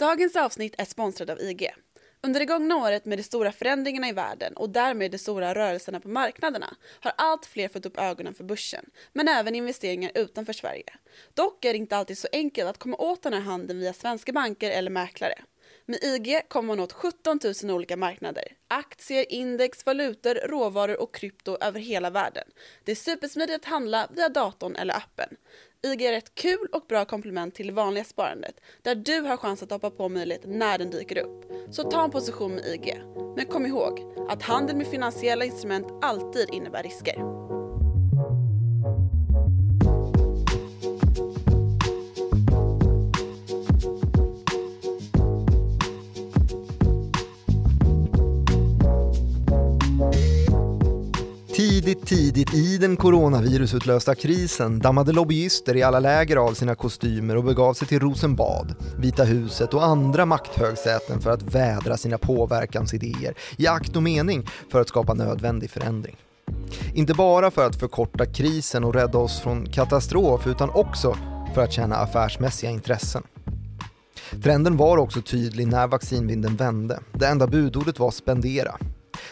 Dagens avsnitt är sponsrad av IG. Under det gångna året med de stora förändringarna i världen och därmed de stora rörelserna på marknaderna har allt fler fått upp ögonen för börsen, men även investeringar utanför Sverige. Dock är det inte alltid så enkelt att komma åt den här handeln via svenska banker eller mäklare. Med IG kommer man åt 17 000 olika marknader. Aktier, index, valutor, råvaror och krypto över hela världen. Det är supersmidigt att handla via datorn eller appen. IG är ett kul och bra komplement till det vanliga sparandet där du har chans att hoppa på möjligheten när den dyker upp. Så ta en position med IG. Men kom ihåg att handel med finansiella instrument alltid innebär risker. Tidigt, tidigt i den coronavirusutlösta krisen dammade lobbyister i alla läger av sina kostymer och begav sig till Rosenbad, Vita huset och andra makthögsäten för att vädra sina påverkansidéer i akt och mening för att skapa nödvändig förändring. Inte bara för att förkorta krisen och rädda oss från katastrof utan också för att tjäna affärsmässiga intressen. Trenden var också tydlig när vaccinvinden vände. Det enda budordet var spendera.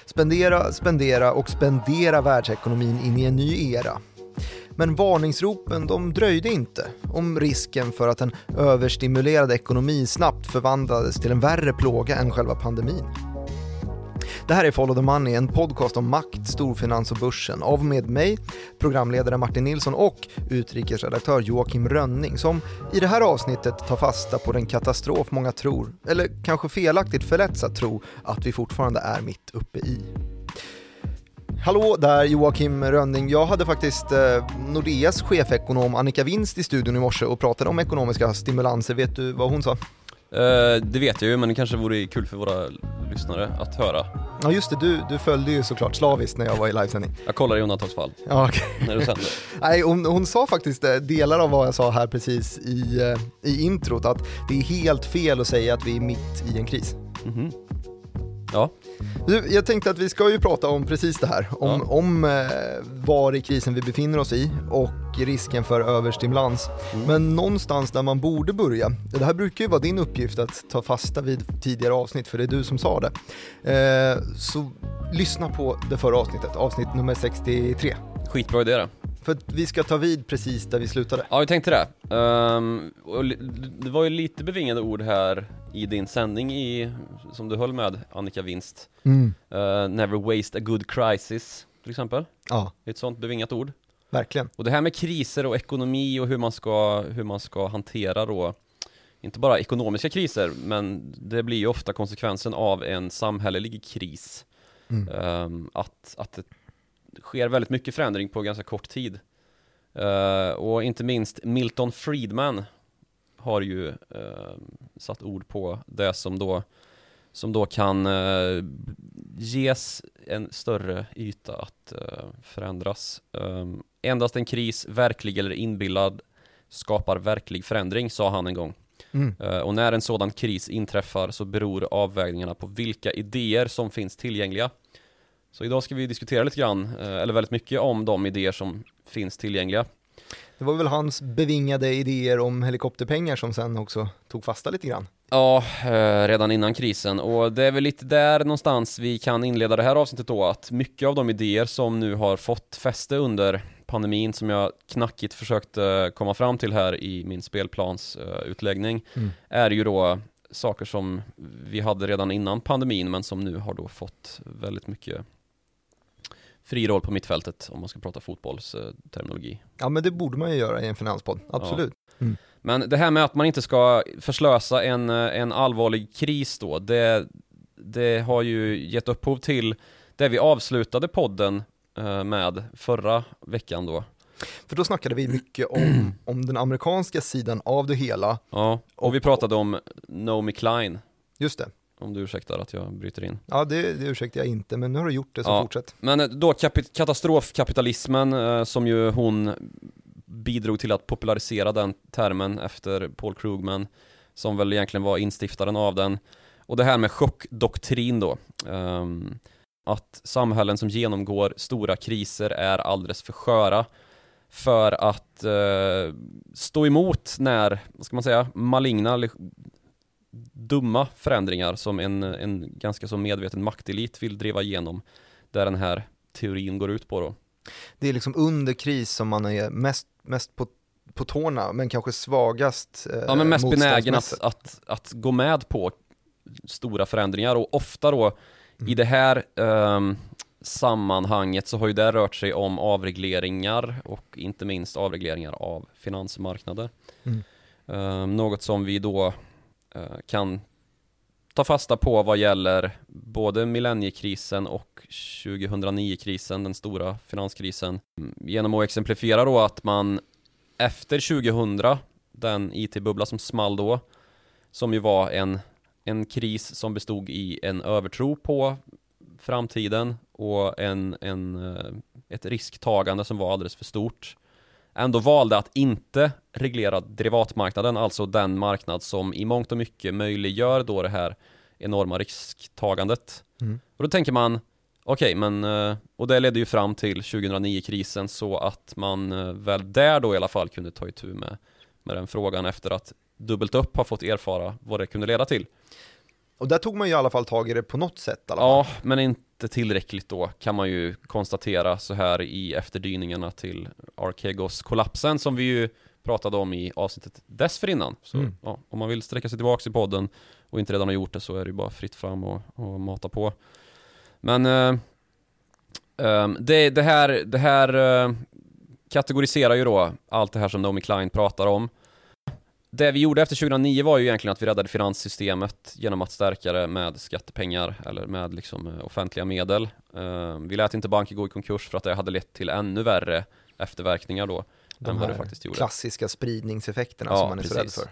Spendera, spendera och spendera världsekonomin in i en ny era. Men varningsropen de dröjde inte om risken för att en överstimulerad ekonomi snabbt förvandlades till en värre plåga än själva pandemin. Det här är Follow the Money, en podcast om makt, storfinans och börsen av med mig, programledare Martin Nilsson och utrikesredaktör Joakim Rönning som i det här avsnittet tar fasta på den katastrof många tror, eller kanske felaktigt förlätts att tro, att vi fortfarande är mitt uppe i. Hallå där Joakim Rönning. Jag hade faktiskt eh, Nordeas chefekonom Annika Winst i studion i morse och pratade om ekonomiska stimulanser. Vet du vad hon sa? Eh, det vet jag ju, men det kanske vore kul för våra lyssnare att höra. Ja just det, du, du följde ju såklart slaviskt när jag var i livesändning. Jag kollar i undantagsfall. Ja, okay. När du sänder. Nej, hon, hon sa faktiskt eh, delar av vad jag sa här precis i, eh, i introt, att det är helt fel att säga att vi är mitt i en kris. Mm -hmm. Ja. Jag tänkte att vi ska ju prata om precis det här, om, ja. om eh, var i krisen vi befinner oss i och risken för överstimulans. Mm. Men någonstans där man borde börja, det här brukar ju vara din uppgift att ta fasta vid tidigare avsnitt, för det är du som sa det. Eh, så lyssna på det förra avsnittet, avsnitt nummer 63. Skitbra idé det. För att vi ska ta vid precis där vi slutade. Ja, jag tänkte det. Um, det var ju lite bevingade ord här i din sändning i, som du höll med Annika Winst. Mm. Uh, never waste a good crisis, till exempel. Ja. Ett sånt bevingat ord. Verkligen. Och det här med kriser och ekonomi och hur man ska, hur man ska hantera då inte bara ekonomiska kriser, men det blir ju ofta konsekvensen av en samhällelig kris. Mm. Um, att, att det sker väldigt mycket förändring på ganska kort tid. Uh, och inte minst Milton Friedman har ju uh, satt ord på det som då, som då kan uh, ges en större yta att förändras. Um, endast en kris, verklig eller inbillad, skapar verklig förändring, sa han en gång. Mm. och när en sådan kris inträffar så beror avvägningarna på vilka idéer som finns tillgängliga. Så idag ska vi diskutera lite grann, eh, eller väldigt mycket om de idéer som finns tillgängliga. Det var väl hans bevingade idéer om helikopterpengar som sen också tog fasta lite grann? Ja, eh, redan innan krisen och det är väl lite där någonstans vi kan inleda det här avsnittet då att mycket av de idéer som nu har fått fäste under pandemin som jag knackigt försökte komma fram till här i min spelplansutläggning mm. är ju då saker som vi hade redan innan pandemin men som nu har då fått väldigt mycket fri roll på mittfältet om man ska prata fotbollsterminologi. Ja men det borde man ju göra i en finanspodd, absolut. Ja. Mm. Men det här med att man inte ska förslösa en, en allvarlig kris då, det, det har ju gett upphov till det vi avslutade podden eh, med förra veckan då. För då snackade vi mycket om, om den amerikanska sidan av det hela. Ja, och vi pratade om Naomi Klein. Just det. Om du ursäktar att jag bryter in. Ja, det, det ursäktar jag inte, men nu har du gjort det, så ja. fortsätt. Men eh, då katastrofkapitalismen, eh, som ju hon bidrog till att popularisera den termen efter Paul Krugman, som väl egentligen var instiftaren av den. Och det här med chockdoktrin då. Um, att samhällen som genomgår stora kriser är alldeles för sköra för att uh, stå emot när, vad ska man säga, maligna dumma förändringar som en, en ganska så medveten maktelit vill driva igenom. Där den här teorin går ut på då. Det är liksom under kris som man är mest, mest på, på tårna, men kanske svagast eh, Ja men mest benägen att, att, att gå med på stora förändringar och ofta då Mm. i det här ehm, sammanhanget så har ju det rört sig om avregleringar och inte minst avregleringar av finansmarknader. Mm. Ehm, något som vi då eh, Eh, kan ta fasta på vad gäller både millenniekrisen och 2009-krisen, den stora finanskrisen. Mm, genom att exemplifiera då att man efter 2000, den IT-bubbla som small då, som ju var en, en kris som bestod i en övertro på framtiden och en, en, eh, ett risktagande som var alldeles för stort ändå valde att inte reglera derivatmarknaden, alltså den marknad som i mångt och mycket möjliggör då det här enorma risktagandet. Mm. Och då tänker man, okej, men, eh, och det ledde ju fram till 2009-krisen så att man eh, väl där då i alla fall kunde ta itu med, med den frågan efter att dubbelt upp har fått erfara vad det kunde leda till. Och där tog man ju i alla fall tag i det på något sätt. i alla fall. Ja, men inte tillräckligt då kan man ju konstatera så här i efterdyningarna till Archegos-kollapsen som vi ju pratade om i avsnittet dessförinnan. Så Mm. ja, om man vill sträcka sig tillbaka i podden och inte redan har gjort det så är det ju bara fritt fram och, och mata på. Men eh, ehm, det, det här, det här eh, kategoriserar ju då allt det här som Naomi Klein pratar om. Det vi gjorde efter 2009 var ju egentligen att vi räddade finanssystemet genom att stärka det med skattepengar eller med liksom eh, offentliga medel. Eh, Vi lät inte banker gå i konkurs för att det hade lett till ännu värre efterverkningar då De här klassiska spridningseffekterna Ja, som man är så rädd precis.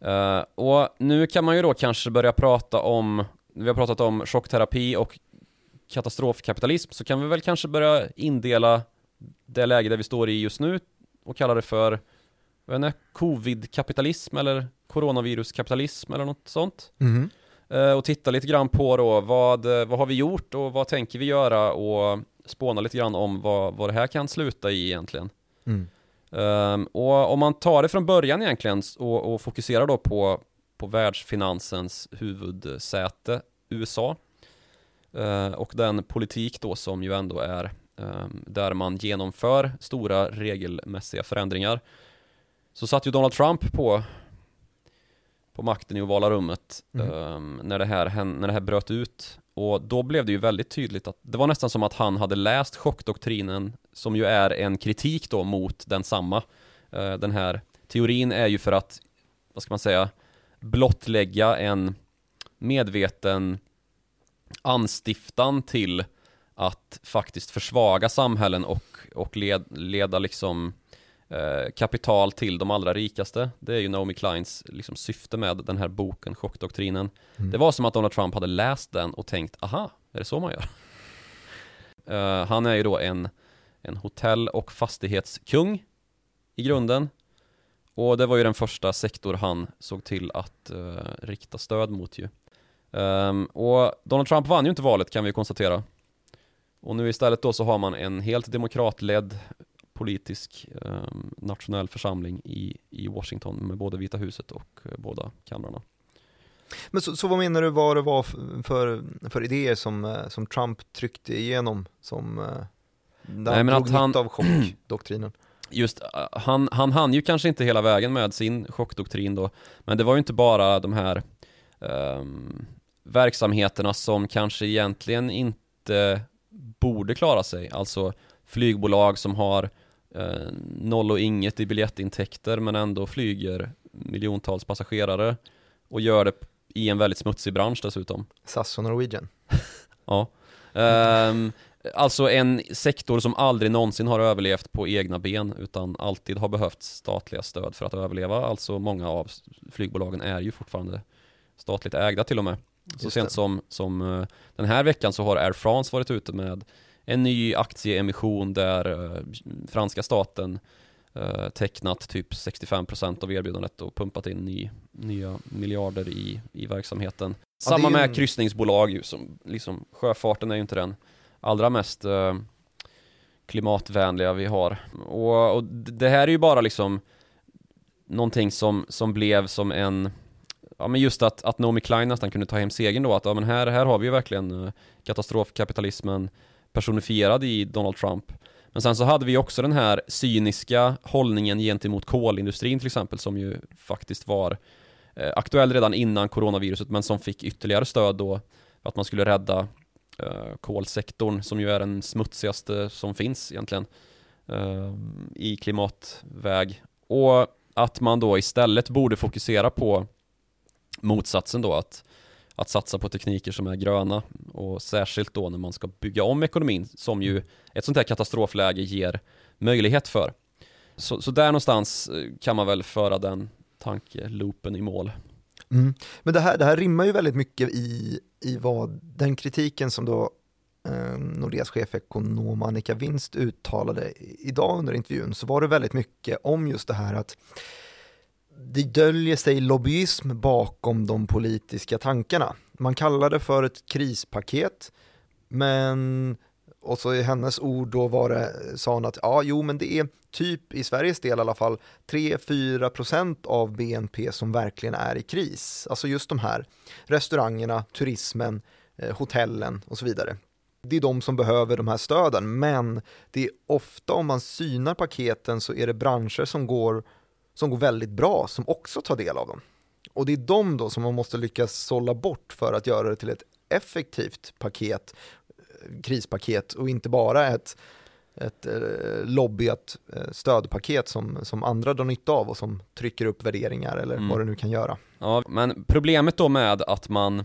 för. Eh, och nu kan man ju då kanske börja prata om, vi har pratat om chockterapi och katastrofkapitalism, så kan vi väl kanske börja indela det läge där vi står i just nu och kalla det för, vad vet inte, covid-kapitalism eller coronaviruskapitalism eller något sånt. Eh, och titta lite grann på då vad, eh, vad har vi gjort och vad tänker vi göra och spåna lite grann om vad, vad det här kan sluta i egentligen. Mm. Ehm, och om man tar det från början egentligen och, och fokuserar då på, på världsfinansens huvudsäte, USA, eh, och den politik då som ju ändå är ehm, där man genomför stora regelmässiga förändringar, så satt ju Donald Trump på, på makten i ovala rummet Mm. ehm, när, det här, när det här bröt ut. Och då blev det ju väldigt tydligt att det var nästan som att han hade läst chockdoktrinen som ju är en kritik då mot densamma. Eh, Den här teorin är ju för att, vad ska man säga, blottlägga en medveten anstiftan till att faktiskt försvaga samhällen och, och led, leda liksom eh, kapital till de allra rikaste. Det är ju Naomi Kleins liksom, syfte med den här boken, chockdoktrinen. Mm. Det var som att Donald Trump hade läst den och tänkt, aha, är det så man gör? Eh, han är ju då en, en hotell och fastighetskung i grunden. Och det var ju den första sektor han såg till att eh, rikta stöd mot ju. Ehm, och Donald Trump vann ju inte valet kan vi konstatera. Och nu istället då så har man en helt demokratledd politisk ehm, nationell församling i, i Washington med både Vita huset och eh, båda kamrarna. Men så, så vad menar du vad det var för, för idéer som, eh, som Trump tryckte igenom som eh, där Nej, men drog att han- av chockdoktrinen? Just, eh, han, han hann ju kanske inte hela vägen med sin chockdoktrin då, men det var ju inte bara de här ehm, verksamheterna som kanske egentligen inte borde klara sig, alltså flygbolag som har eh, noll och inget i biljettintäkter men ändå flyger miljontals passagerare och gör det i en väldigt smutsig bransch dessutom. SAS och Norwegian. Ja. Ehm, alltså en sektor som aldrig någonsin har överlevt på egna ben utan alltid har behövt statliga stöd för att överleva. Alltså många av flygbolagen är ju fortfarande statligt ägda till och med. Så sent som, som eh, den här veckan så har Air France varit ute med en ny aktieemission där eh, franska staten eh, tecknat typ 65% av erbjudandet och pumpat in ny, nya miljarder i, i verksamheten. Ja, Samma med en- kryssningsbolag ju, som liksom, sjöfarten är ju inte den allra mest eh, klimatvänliga vi har. Och, och det här är ju bara liksom någonting som, som blev som en ja men just att, att Naomi Klein nästan kunde ta hem segern då, att ja men här, här har vi ju verkligen katastrofkapitalismen personifierad i Donald Trump. Men sen så hade vi också den här cyniska hållningen gentemot kolindustrin till exempel som ju faktiskt var eh, aktuell redan innan coronaviruset men som fick ytterligare stöd då för att man skulle rädda eh, kolsektorn som ju är den smutsigaste som finns egentligen eh, i klimatväg. Och att man då istället borde fokusera på motsatsen då att, att satsa på tekniker som är gröna och särskilt då när man ska bygga om ekonomin som ju ett sånt här katastrofläge ger möjlighet för. Så, så där någonstans eh, kan man väl föra den tankeloopen i mål. Mm. Men det här, det här rimmar ju väldigt mycket i, i vad den kritiken som då eh, Nordeas chefekonom Annika Winst uttalade idag under intervjun så var det väldigt mycket om just det här att det döljer sig lobbyism bakom de politiska tankarna. Man kallar det för ett krispaket, men och så i hennes ord då var det, sa hon att ja, jo, men det är typ i Sveriges del i alla fall 3-4% av BNP som verkligen är i kris. Alltså just de här restaurangerna, turismen, eh, hotellen och så vidare. Det är de som behöver de här stöden, men det är ofta om man synar paketen så är det branscher som går som går väldigt bra som också tar del av dem. Och det är de då som man måste lyckas sålla bort för att göra det till ett effektivt paket, eh, krispaket och inte bara ett, ett eh, lobbyat eh, stödpaket som, som andra drar nytta av och som trycker upp värderingar eller mm. vad det nu kan göra. Ja, men problemet då med att man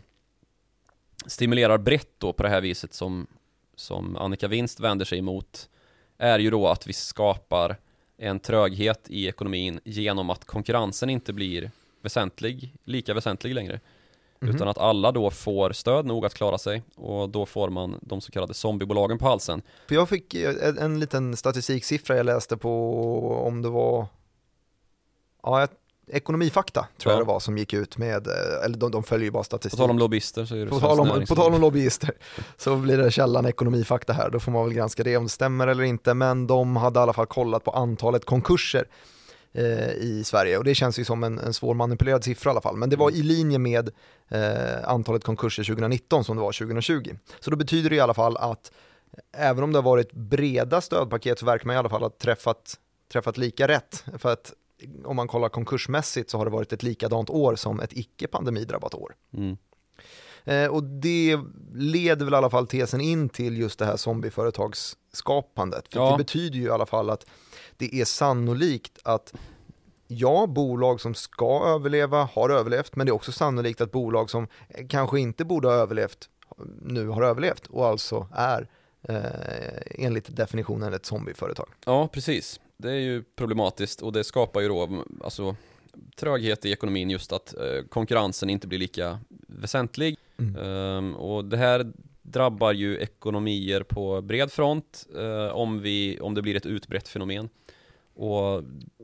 stimulerar brett då på det här viset som, som Annika Winst vänder sig emot är ju då att vi skapar en tröghet i ekonomin genom att konkurrensen inte blir väsentlig, lika väsentlig längre. Mm -hmm. Utan att alla då får stöd nog att klara sig och då får man de så kallade zombiebolagen på halsen. För jag fick en, en liten statistiksiffra jag läste på om det var, ja Ekonomifakta tror ja. jag det var som gick ut med, eh, eller de, de följer ju bara statistik. På tal om lobbyister så är det På tal om, på tal om lobbyister så blir det källan Ekonomifakta här, då får man väl granska det om det stämmer eller inte, men de hade i alla fall kollat på antalet konkurser eh, i Sverige och det känns ju som en, en svår manipulerad siffra i alla fall, men det var i linje med eh, antalet konkurser 2019 som det var 2020. Så då betyder det i alla fall att även om det har varit breda stödpaket så verkar man i alla fall ha träffat, träffat lika rätt, för att om man kollar konkursmässigt så har det varit ett likadant år som ett icke pandemidrabbat år. Mm. Eh, och det leder väl i alla fall tesen in till just det här zombieföretagsskapandet. För ja. det betyder ju i alla fall att det är sannolikt att ja, bolag som ska överleva har överlevt, men det är också sannolikt att bolag som kanske inte borde ha överlevt nu har överlevt och alltså är eh, enligt definitionen ett zombieföretag. Ja, precis det är ju problematiskt och det skapar ju då alltså, tröghet i ekonomin just att eh, konkurrensen inte blir lika väsentlig. Mm. Um, och det här drabbar ju ekonomier på bred front uh, om, vi, om det blir ett utbrett fenomen. Och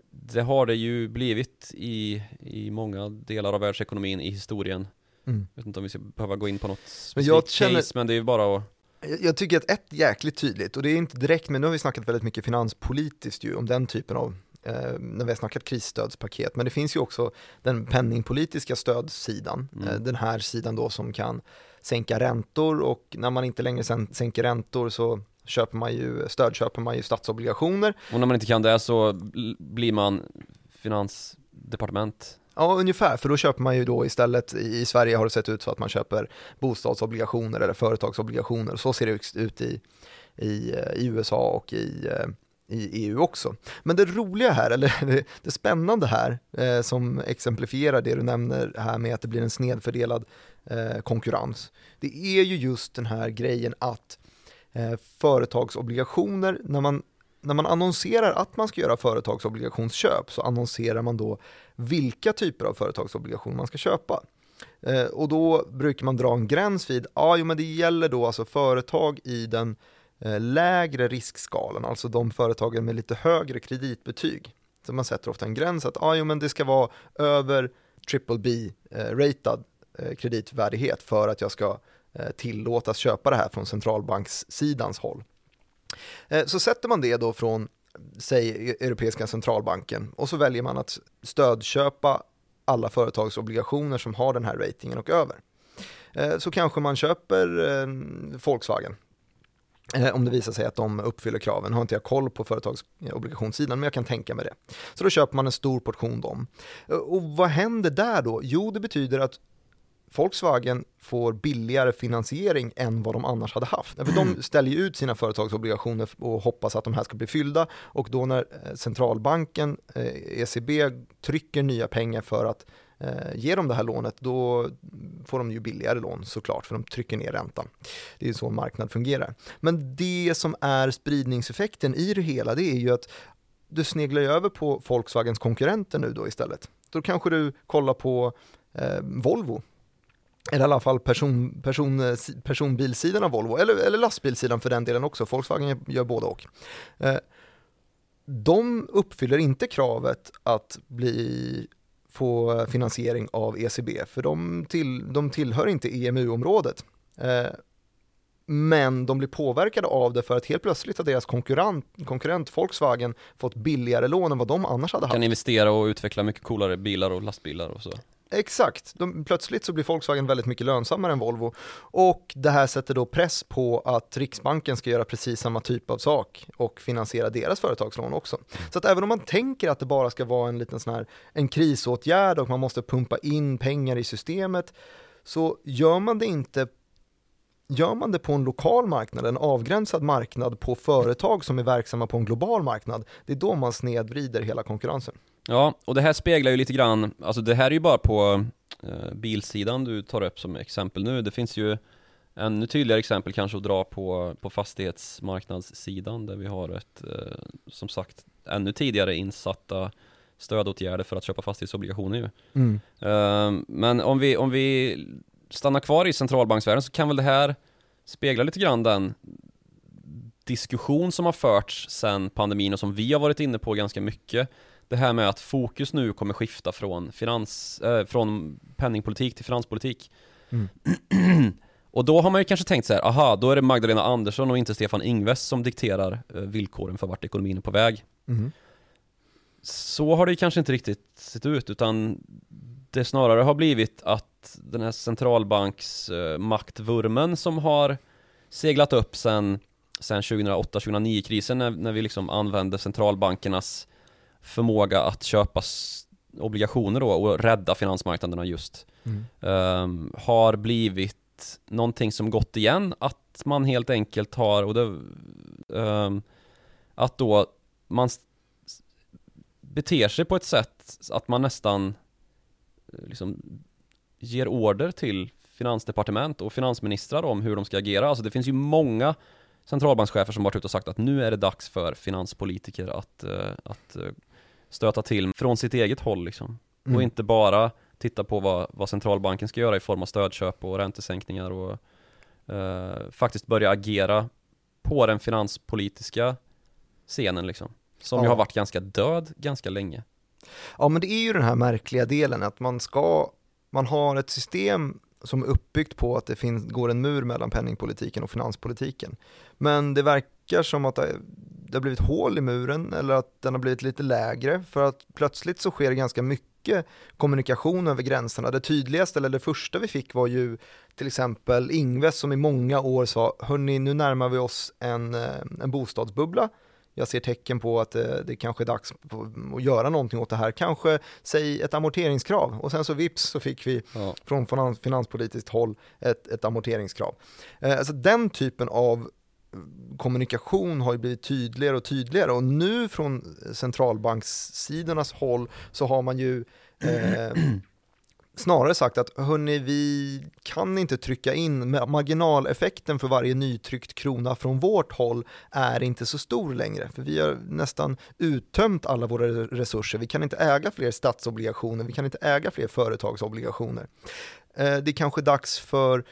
det har det ju blivit i, i många delar av världsekonomin i historien. Mm. Jag vet inte om vi ska behöva gå in på något specifikt känner... case, men det är ju bara att jag tycker att ett jäkligt tydligt, och det är inte direkt, men nu har vi snackat väldigt mycket finanspolitiskt ju om den typen av eh, när vi har snackat krisstödspaket, men det finns ju också den penningpolitiska stödsidan, mm. eh, den här sidan då som kan sänka räntor och när man inte längre sänker räntor så köper man ju, stödköper man ju statsobligationer. Och när man inte kan det så blir man finansdepartement Ja, ungefär, för då köper man ju då istället, i Sverige har det sett ut så att man köper bostadsobligationer eller företagsobligationer, så ser det ut i, i, i USA och i, eh, i EU också. Men det roliga här, eller det, det spännande här, eh, som exemplifierar det du nämner här med att det blir en snedfördelad eh, konkurrens, det är ju just den här grejen att eh, företagsobligationer, när man när man annonserar att man ska göra företagsobligationsköp så annonserar man då vilka typer av företagsobligationer man ska köpa. Eh, och då brukar man dra en gräns vid, ja men det gäller då alltså företag i den eh, lägre riskskalan, alltså de företagen med lite högre kreditbetyg. Så man sätter ofta en gräns att, ah, jo men det ska vara över triple B-ratad eh, eh, kreditvärdighet för att jag ska eh, tillåtas köpa det här från centralbankssidans håll. Eh, så sätter man det då från, säg Europeiska centralbanken och så väljer man att stödköpa alla företagsobligationer som har den här ratingen och över. Eh, så kanske man köper eh, Volkswagen om det visar sig att de uppfyller kraven. Har inte jag koll på företagsobligationssidan men jag kan tänka mig det. Så då köper man en stor portion dem. Och vad händer där då? Jo, det betyder att Volkswagen får billigare finansiering än vad de annars hade haft. För de ställer ju ut sina företagsobligationer och hoppas att de här ska bli fyllda och då när centralbanken, ECB, trycker nya pengar för att eh, ger de det här lånet då får de ju billigare lån såklart för de trycker ner räntan. Det är ju så en marknad fungerar. Men det som är spridningseffekten i det hela det är ju att du sneglar över på Volkswagens konkurrenter nu då istället. Då kanske du kollar på eh, Volvo eller i alla fall person, person, personbilsidan av Volvo, eller, eller lastbilssidan för den delen också, Volkswagen gör både och. Eh, de uppfyller inte kravet att bli få finansiering av ECB, för de, till, de tillhör inte EMU-området. Eh, men de blir påverkade av det för att helt plötsligt har deras konkurrent, konkurrent Volkswagen fått billigare lån än vad de annars hade haft. Kan investera och utveckla mycket coolare bilar och lastbilar och så. Exakt, de, plötsligt så blir Volkswagen väldigt mycket lönsammare än Volvo och det här sätter då press på att Riksbanken ska göra precis samma typ av sak och finansiera deras företagslån också. Så att även om man tänker att det bara ska vara en liten sån här en krisåtgärd och man måste pumpa in pengar i systemet så gör man det inte Gör man det på en lokal marknad, en avgränsad marknad på företag som är verksamma på en global marknad, det är då man snedvrider hela konkurrensen. Ja, och det här speglar ju lite grann, alltså det här är ju bara på eh, bilsidan du tar upp som exempel nu. Det finns ju ännu tydligare exempel kanske att dra på, på fastighetsmarknadssidan där vi har ett, eh, som sagt, ännu tidigare insatta stödåtgärder för att köpa fastighetsobligationer ju. Mm. Eh, men om vi, om vi stannar kvar i centralbanksvärlden så kan väl det här spegla lite grann den diskussion som har förts sedan pandemin och som vi har varit inne på ganska mycket det här med att fokus nu kommer skifta från, finans, äh, från penningpolitik till finanspolitik. Mm. och då har man ju kanske tänkt så här, aha, då är det Magdalena Andersson och inte Stefan Ingves som dikterar äh, villkoren för vart ekonomin är på väg. Mm. Så har det kanske inte riktigt sett ut, utan det snarare har blivit att den här centralbanksmaktvurmen äh, som har seglat upp sen, sen 2008-2009-krisen när, när vi liksom använde centralbankernas förmåga att köpa obligationer då och rädda finansmarknaderna just mm. um, har blivit någonting som gått igen att man helt enkelt har och det, um, att då man beter sig på ett sätt att man nästan eh, liksom ger order till finansdepartement och finansministrar om hur de ska agera. Alltså det finns ju många centralbankschefer som varit ute och sagt att nu är det dags för finanspolitiker att, uh, att uh, stöta till från sitt eget håll liksom. Mm. Och inte bara titta på vad, vad centralbanken ska göra i form av stödköp och räntesänkningar och uh, faktiskt börja agera på den finanspolitiska scenen liksom. Som ja. ju har varit ganska död ganska länge. Ja men det är ju den här märkliga delen att man ska, man har ett system som är uppbyggt på att det finns, går en mur mellan penningpolitiken och finanspolitiken. Men det verkar som att det, har blivit hål i muren eller att den har blivit lite lägre för att plötsligt så sker det ganska mycket kommunikation över gränserna. Det tydligaste, eller det första vi fick var ju till exempel Ingves som i många år sa, hörni nu närmar vi oss en, eh, en bostadsbubbla jag ser tecken på att det, eh, det kanske är dags att göra någonting åt det här. Kanske, säg ett amorteringskrav och sen så vips så fick vi ja. från finanspolitiskt håll ett, ett amorteringskrav. Eh, alltså den typen av kommunikation har ju blivit tydligare och tydligare och nu från centralbankssidornas håll så har man ju eh, snarare sagt att hörni, vi kan inte trycka in, marginaleffekten för varje nytryckt krona från vårt håll är inte så stor längre, för vi har nästan uttömt alla våra resurser. Vi kan inte äga fler statsobligationer, vi kan inte äga fler företagsobligationer. Eh, det är kanske dags för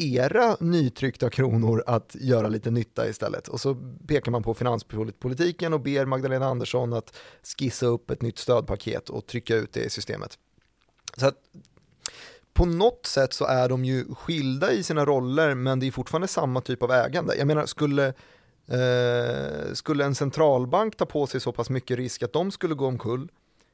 era nytryckta kronor att göra lite nytta istället. Och så pekar man på finanspolitiken och ber Magdalena Andersson att skissa upp ett nytt stödpaket och trycka ut det i systemet. Så att på något sätt så är de ju skilda i sina roller men det är fortfarande samma typ av ägande. Jag menar, skulle, eh, skulle en centralbank ta på sig så pass mycket risk att de skulle gå omkull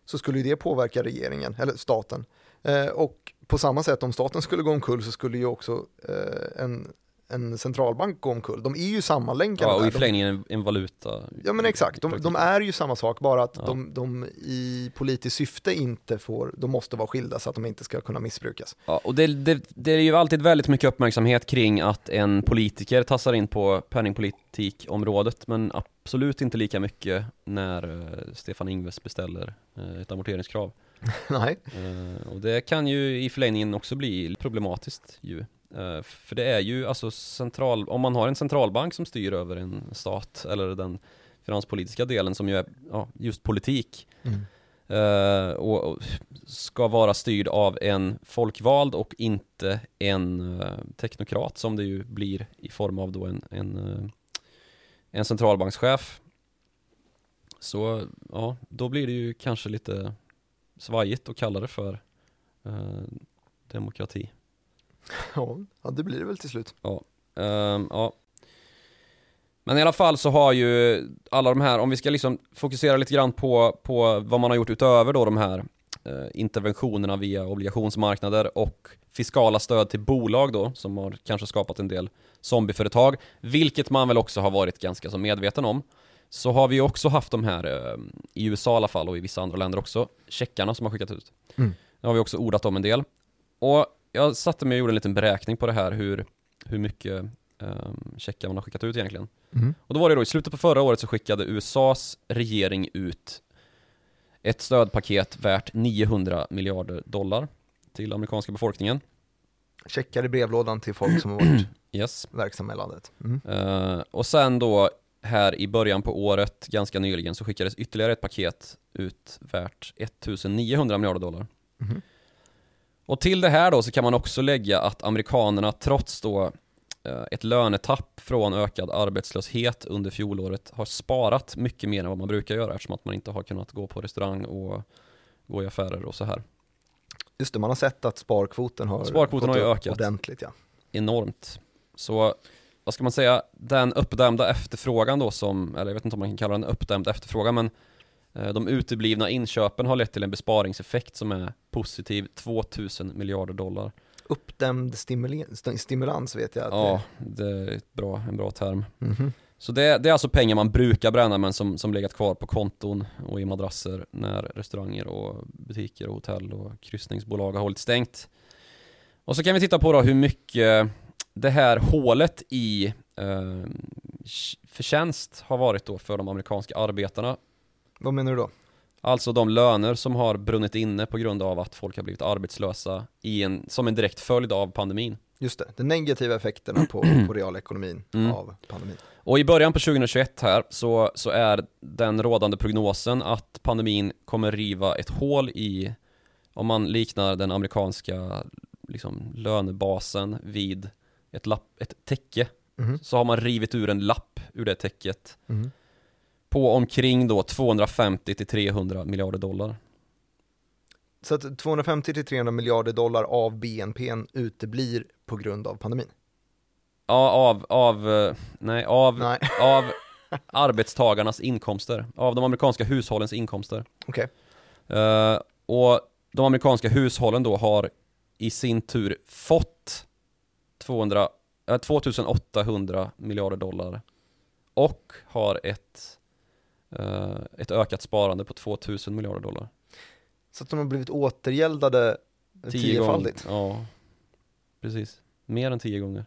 så skulle ju det påverka regeringen, eller staten. Eh, och på samma sätt om staten skulle gå omkull så skulle ju också eh, en, en centralbank gå omkull. De är ju sammanlänkade. Ja, och i förlängningen en, valuta. Ja men exakt, de, de är ju samma sak, bara att Ja. de, de i politiskt syfte inte får, de måste vara skilda så att de inte ska kunna missbrukas. Ja, och det, det, det är ju alltid väldigt mycket uppmärksamhet kring att en politiker tassar in på penningpolitikområdet men absolut inte lika mycket när eh, Stefan Ingves beställer ett amorteringskrav. Nej, Eh, och det kan ju i förlängningen också bli problematiskt ju. Eh, för det är ju alltså central, om man har en centralbank som styr över en stat eller den finanspolitiska delen som ju är ja, just politik Mm. eh, och, och ska vara styrd av en folkvald och inte en teknokrat som det ju blir i form av då en, en, en centralbankschef. Så ja, då blir det ju kanske lite svajigt att kalla det för eh, demokrati. ja, ja det blir det väl till slut. Ehm, ja. Men i alla fall så har ju alla de här, om vi ska liksom fokusera lite grann på, på vad man har gjort utöver då de här eh, interventionerna via obligationsmarknader och fiskala stöd till bolag då som har kanske skapat en del zombieföretag, vilket man väl också har varit ganska så medveten om. Så har vi också haft de här, eh, i USA i alla fall och i vissa andra länder också, checkarna som har skickat ut. Mm. Det har vi också ordat om en del. Och jag satte mig och gjorde en liten beräkning på det här, hur, hur mycket um, checkar man har skickat ut egentligen. Mm. Och då var det då i slutet på förra året så skickade USAs regering ut ett stödpaket värt 900 miljarder dollar till amerikanska befolkningen. Checkar i brevlådan till folk som har varit Yes. verksamma i landet. Mm. Eh, och sen då här i början på året, ganska nyligen, så skickades ytterligare ett paket ut värt 1900 miljarder dollar. Mhm. Och till det här då så kan man också lägga att amerikanerna trots då eh, ett lönetapp från ökad arbetslöshet under fjolåret har sparat mycket mer än vad man brukar göra eftersom att man inte har kunnat gå på restaurang och gå i affärer och så här. Just det, man har sett att sparkvoten har Sparkvoten har ökat. ordentligt. Ja. enormt. Så vad ska man säga, den uppdämda efterfrågan då som, eller jag vet inte om man kan kalla den uppdämd efterfrågan men eh, de uteblivna inköpen har lett till en besparingseffekt som är positiv 2000 miljarder dollar. Uppdämd stimulans vet jag att Ja, det är bra, en bra term. det Mhm. Så det, det är alltså pengar man brukar bränna men som, som legat kvar på konton och i madrasser när restauranger och butiker och hotell och kryssningsbolag har hållit stängt. Och så kan vi titta på då hur mycket det här hålet i eh, förtjänst har varit då för de amerikanska arbetarna. Vad menar du då? Alltså de löner som har brunnit inne på grund av att folk har blivit arbetslösa i en, som en direkt följd av pandemin. Just det, de negativa effekterna på, på realekonomin Mm. av pandemin. Och i början på 2021 här så, så är den rådande prognosen att pandemin kommer riva ett hål i, om man liknar den amerikanska liksom, lönebasen vid ett, lapp, ett täcke, Mhm. så har man rivit ur en lapp ur det täcket Mhm. på omkring då 250 till 300 miljarder dollar. Så att 250 till 300 miljarder dollar av BNP uteblir på grund av pandemin? Ja, av, av, nej, av, Nej, av arbetstagarnas inkomster, av de amerikanska hushållens inkomster. okej. Eh, och de amerikanska hushållen då har i sin tur fått 200, eh, 2800 miljarder dollar och har ett, eh, ett ökat sparande på 2000 miljarder dollar. Så att de har blivit återgäldade tiofaldigt. gånger. Ja, precis. Mer än tio gånger.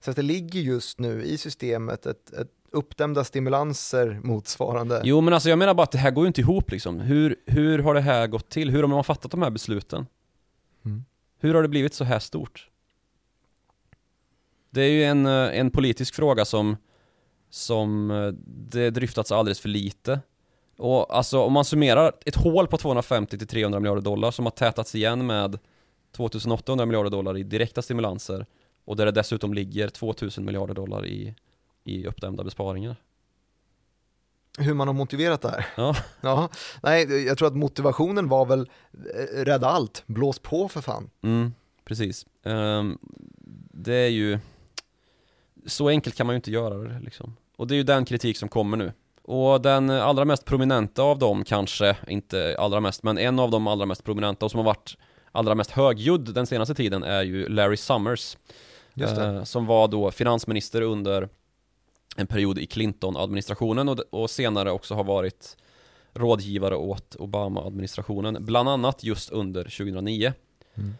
Så att det ligger just nu i systemet ett, ett uppdämda stimulanser motsvarande. Jo men alltså jag menar bara att det här går ju inte ihop liksom. Hur, hur har det här gått till? Hur har man fattat de här besluten? Mm. Hur har det blivit så här stort? Det är ju en, eh, en politisk fråga som, som eh, det dryftats alldeles för lite. Och alltså om man summerar ett hål på 250 till 300 miljarder dollar som har tätats igen med 2800 miljarder dollar i direkta stimulanser och där det dessutom ligger 2000 miljarder dollar i, i uppdämda besparingar. Hur man har motiverat det här. Ja. ja. Nej, jag tror att motivationen var väl eh, rädda allt, blås på för fan. Mm, precis. Ehm, det är ju... Så enkelt kan man ju inte göra det liksom. Och det är ju den kritik som kommer nu. och den allra mest prominenta av dem kanske, inte allra mest, men en av de allra mest prominenta och som har varit allra mest högljudd den senaste tiden är ju Larry Summers. Eh, som var då finansminister under en period i Clinton-administrationen och, och senare också har varit rådgivare åt Obama-administrationen, bland annat just under 2009. Mm.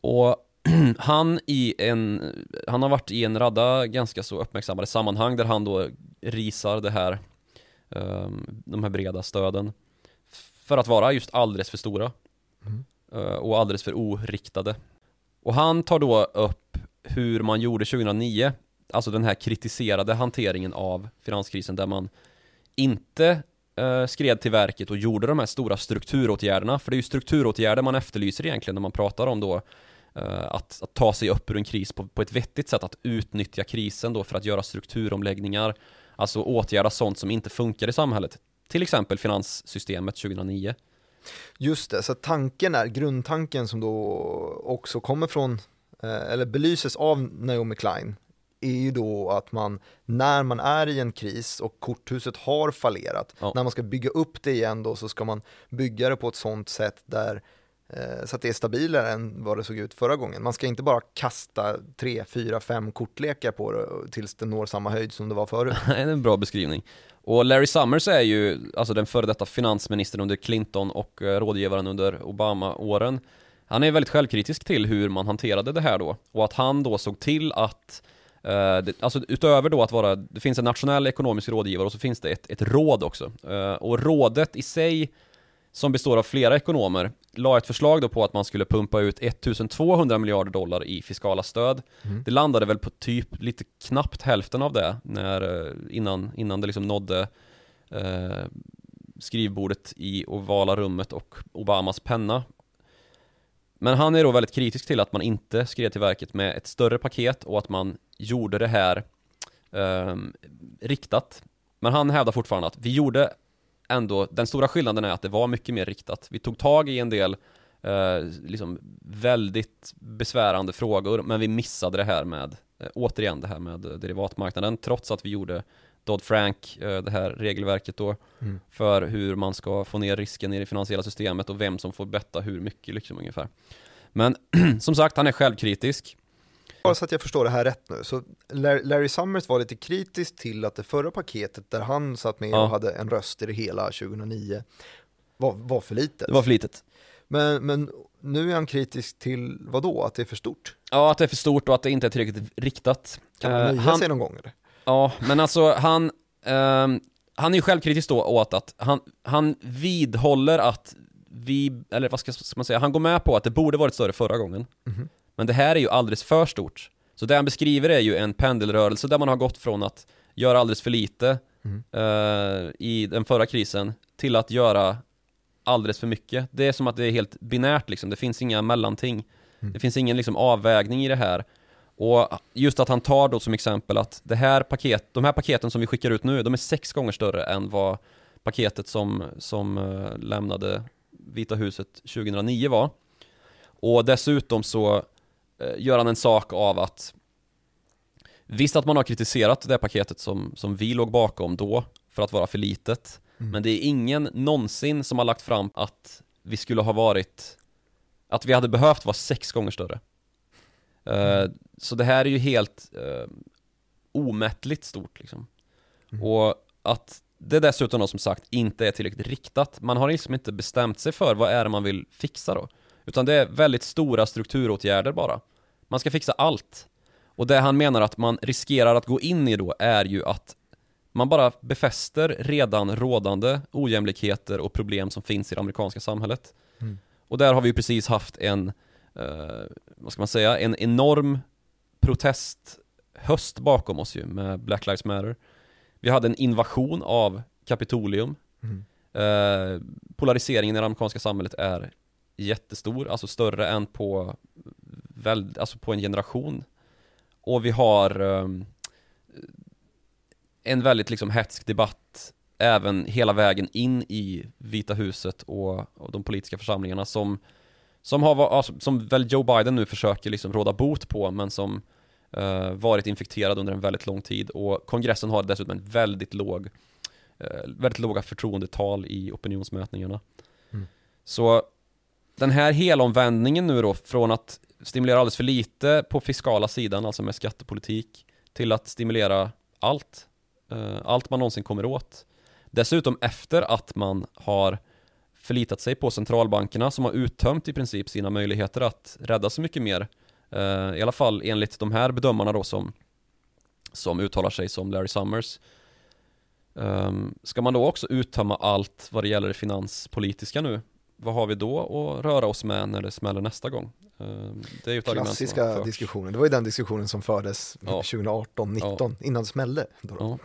Och han i en, han har varit i en radda ganska så uppmärksammade sammanhang där han då risar det här, um, de här breda stöden för att vara just alldeles för stora mm. uh, och alldeles för oriktade. Och han tar då upp hur man gjorde 2009, alltså den här kritiserade hanteringen av finanskrisen där man inte uh, skred till verket och gjorde de här stora strukturåtgärderna, för det är ju strukturåtgärder man efterlyser egentligen när man pratar om då Eh, att, att, ta sig upp ur en kris på, på ett vettigt sätt, att utnyttja krisen då för att göra strukturomläggningar, alltså åtgärda sånt som inte funkar i samhället, till exempel finanssystemet 2009. Just det, så tanken är, grundtanken som då också kommer från, eh, eller belyses av Naomi Klein, är ju då att man, när man är i en kris och korthuset har fallerat, ja. när man ska bygga upp det igen då så ska man bygga det på ett sånt sätt där Eh, Eh, så att det är stabilare än vad det såg ut förra gången. Man ska inte bara kasta tre, fyra, fem kortlekar på det tills det når samma höjd som det var förut. det är en bra beskrivning. Och Larry Summers är ju alltså den före detta finansministern under Clinton och eh, rådgivaren under Obama-åren. Han är väldigt självkritisk till hur man hanterade det här då och att han då såg till att Uh, det, alltså utöver då att vara, det finns en nationell ekonomisk rådgivare och så finns det ett, ett råd också. Uh, och rådet i sig som består av flera ekonomer, la ett förslag då på att man skulle pumpa ut 1200 miljarder dollar i fiskala stöd. Mm. Det landade väl på typ lite knappt hälften av det när, eh, innan, innan det liksom nådde eh, skrivbordet i ovala rummet och Obamas penna. Men han är då väldigt kritisk till att man inte skrev till verket med ett större paket och att man gjorde det här eh, riktat. Men han hävdar fortfarande att vi gjorde ändå, den stora skillnaden är att det var mycket mer riktat. Vi tog tag i en del eh, liksom väldigt besvärande frågor, men vi missade det här med, eh, återigen det här med derivatmarknaden, trots att vi gjorde Dodd-Frank, eh, det här regelverket då, mm. för hur man ska få ner risken i det finansiella systemet och vem som får betta hur mycket liksom ungefär. Men som sagt, han är självkritisk. Bara så att jag förstår det här rätt nu, så Larry Summers var lite kritisk till att det förra paketet där han satt med ja. och hade en röst i det hela 2009 var, var för litet. Det var för litet. Men, men nu är han kritisk till vad då? Att det är för stort? Ja, att det är för stort och att det inte är tillräckligt riktat. Kan man eh, nöja han, sig någon gång eller? Ja, men alltså han, um, han är ju självkritisk då åt att han, han vidhåller att vi, eller vad ska, ska man säga, han går med på att det borde varit större förra gången. Mm -hmm. Men det här är ju alldeles för stort. Så det han beskriver är ju en pendelrörelse där man har gått från att göra alldeles för lite mm. uh, i den förra krisen till att göra alldeles för mycket. Det är som att det är helt binärt liksom, det finns inga mellanting. Mm. Det finns ingen liksom avvägning i det här. Och just att han tar då som exempel att det här paket, de här paketen som vi skickar ut nu, de är sex gånger större än vad paketet som, som uh, lämnade Vita huset 2009 var. Och dessutom så Eh, gör han en sak av att Visst att man har kritiserat det paketet som, som vi låg bakom då för att vara för litet mm. Men det är ingen någonsin som har lagt fram att vi skulle ha varit Att vi hade behövt vara sex gånger större mm. uh, Så det här är ju helt uh, omättligt stort liksom mm. Och att det dessutom då som sagt inte är tillräckligt riktat Man har liksom inte bestämt sig för vad är det man vill fixa då utan det är väldigt stora strukturåtgärder bara. Man ska fixa allt. Och det han menar att man riskerar att gå in i då är ju att man bara befäster redan rådande ojämlikheter och problem som finns i det amerikanska samhället. Mm. Och där har vi ju precis haft en, eh, vad ska man säga, en enorm protesthöst bakom oss ju med Black Lives Matter. Vi hade en invasion av Kapitolium. Mm. Eh, polariseringen i det amerikanska samhället är jättestor, alltså större än på, väl, alltså på en generation. Och vi har um, en väldigt liksom hetsk debatt även hela vägen in i Vita huset och, och de politiska församlingarna som som, har, alltså, som väl Joe Biden nu försöker liksom råda bot på men som uh, varit infekterad under en väldigt lång tid och kongressen har dessutom en väldigt låg eh, väldigt låga förtroendetal i opinionsmätningarna. Mm. Så den här helomvändningen nu då från att stimulera alldeles för lite på fiskala sidan, alltså med skattepolitik, till att stimulera allt, eh, allt man någonsin kommer åt. Dessutom efter att man har förlitat sig på centralbankerna som har uttömt i princip sina möjligheter att rädda så mycket mer. Eh, I alla fall enligt de här bedömarna då som, som uttalar sig som Larry Summers. Ehm, ska man då också uttömma allt vad det gäller det finanspolitiska nu? Vad har vi då att röra oss med när det smäller nästa gång? Um, det är ju Klassiska diskussionen, det var ju den diskussionen som fördes Ja. 2018-19 innan det smällde. Ja.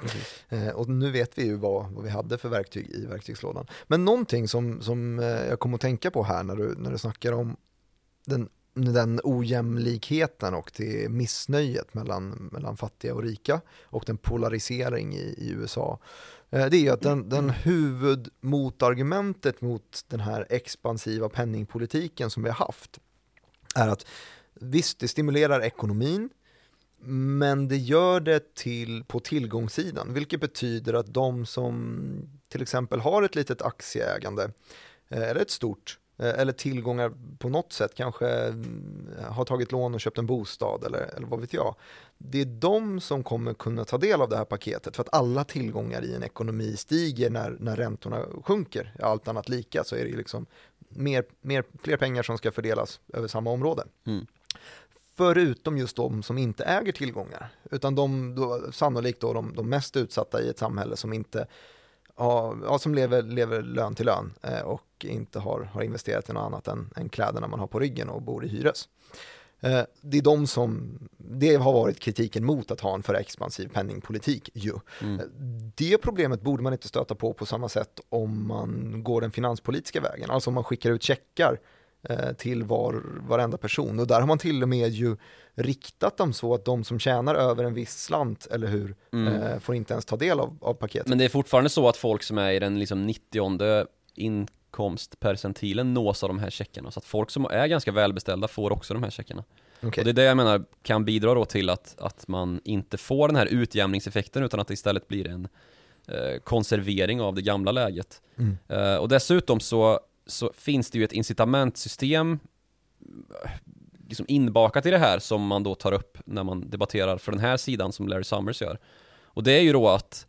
Eh, och nu vet vi ju vad, vad vi hade för verktyg i verktygslådan. Men någonting som, som eh, jag kom att tänka på här när du, när du snackar om den, den ojämlikheten och det missnöjet mellan, mellan fattiga och rika och den polarisering i, i USA. Eh, det är ju att den, den huvudmotargumentet mot den här expansiva penningpolitiken som vi har haft är att visst, det stimulerar ekonomin, men det gör det till, på tillgångssidan, vilket betyder att de som till exempel har ett litet aktieägande, eh, eller ett stort, eller tillgångar på något sätt, kanske mm, har tagit lån och köpt en bostad eller, eller vad vet jag. Det är de som kommer kunna ta del av det här paketet, för att alla tillgångar i en ekonomi stiger när, när räntorna sjunker. Allt annat lika så är det liksom mer, mer, fler pengar som ska fördelas över samma område. Mm. Förutom just de som inte äger tillgångar, utan de då, sannolikt då de, de mest utsatta i ett samhälle som inte ja, som lever, lever lön till lön eh, och inte har, har investerat i något annat än, än kläderna man har på ryggen och bor i hyres. Eh, det är de som, det har varit kritiken mot att ha en för expansiv penningpolitik ju. Mm. Eh, Det problemet borde man inte stöta på på samma sätt om man går den finanspolitiska vägen, alltså om man skickar ut checkar till var, varenda person och där har man till och med ju riktat dem så att de som tjänar över en viss slant, eller hur, Mm. eh, får inte ens ta del av, av paketet. Men det är fortfarande så att folk som är i den liksom 90 inkomstpercentilen nås av de här checkarna. Så att folk som är ganska välbeställda får också de här checkarna. Okej. Och det är det jag menar kan bidra då till att, att man inte får den här utjämningseffekten utan att det istället blir en eh, konservering av det gamla läget. Mm. Eh, och dessutom så, så finns det ju ett incitamentsystem liksom inbakat i det här som man då tar upp när man debatterar för den här sidan som Larry Summers gör. Och det är ju då att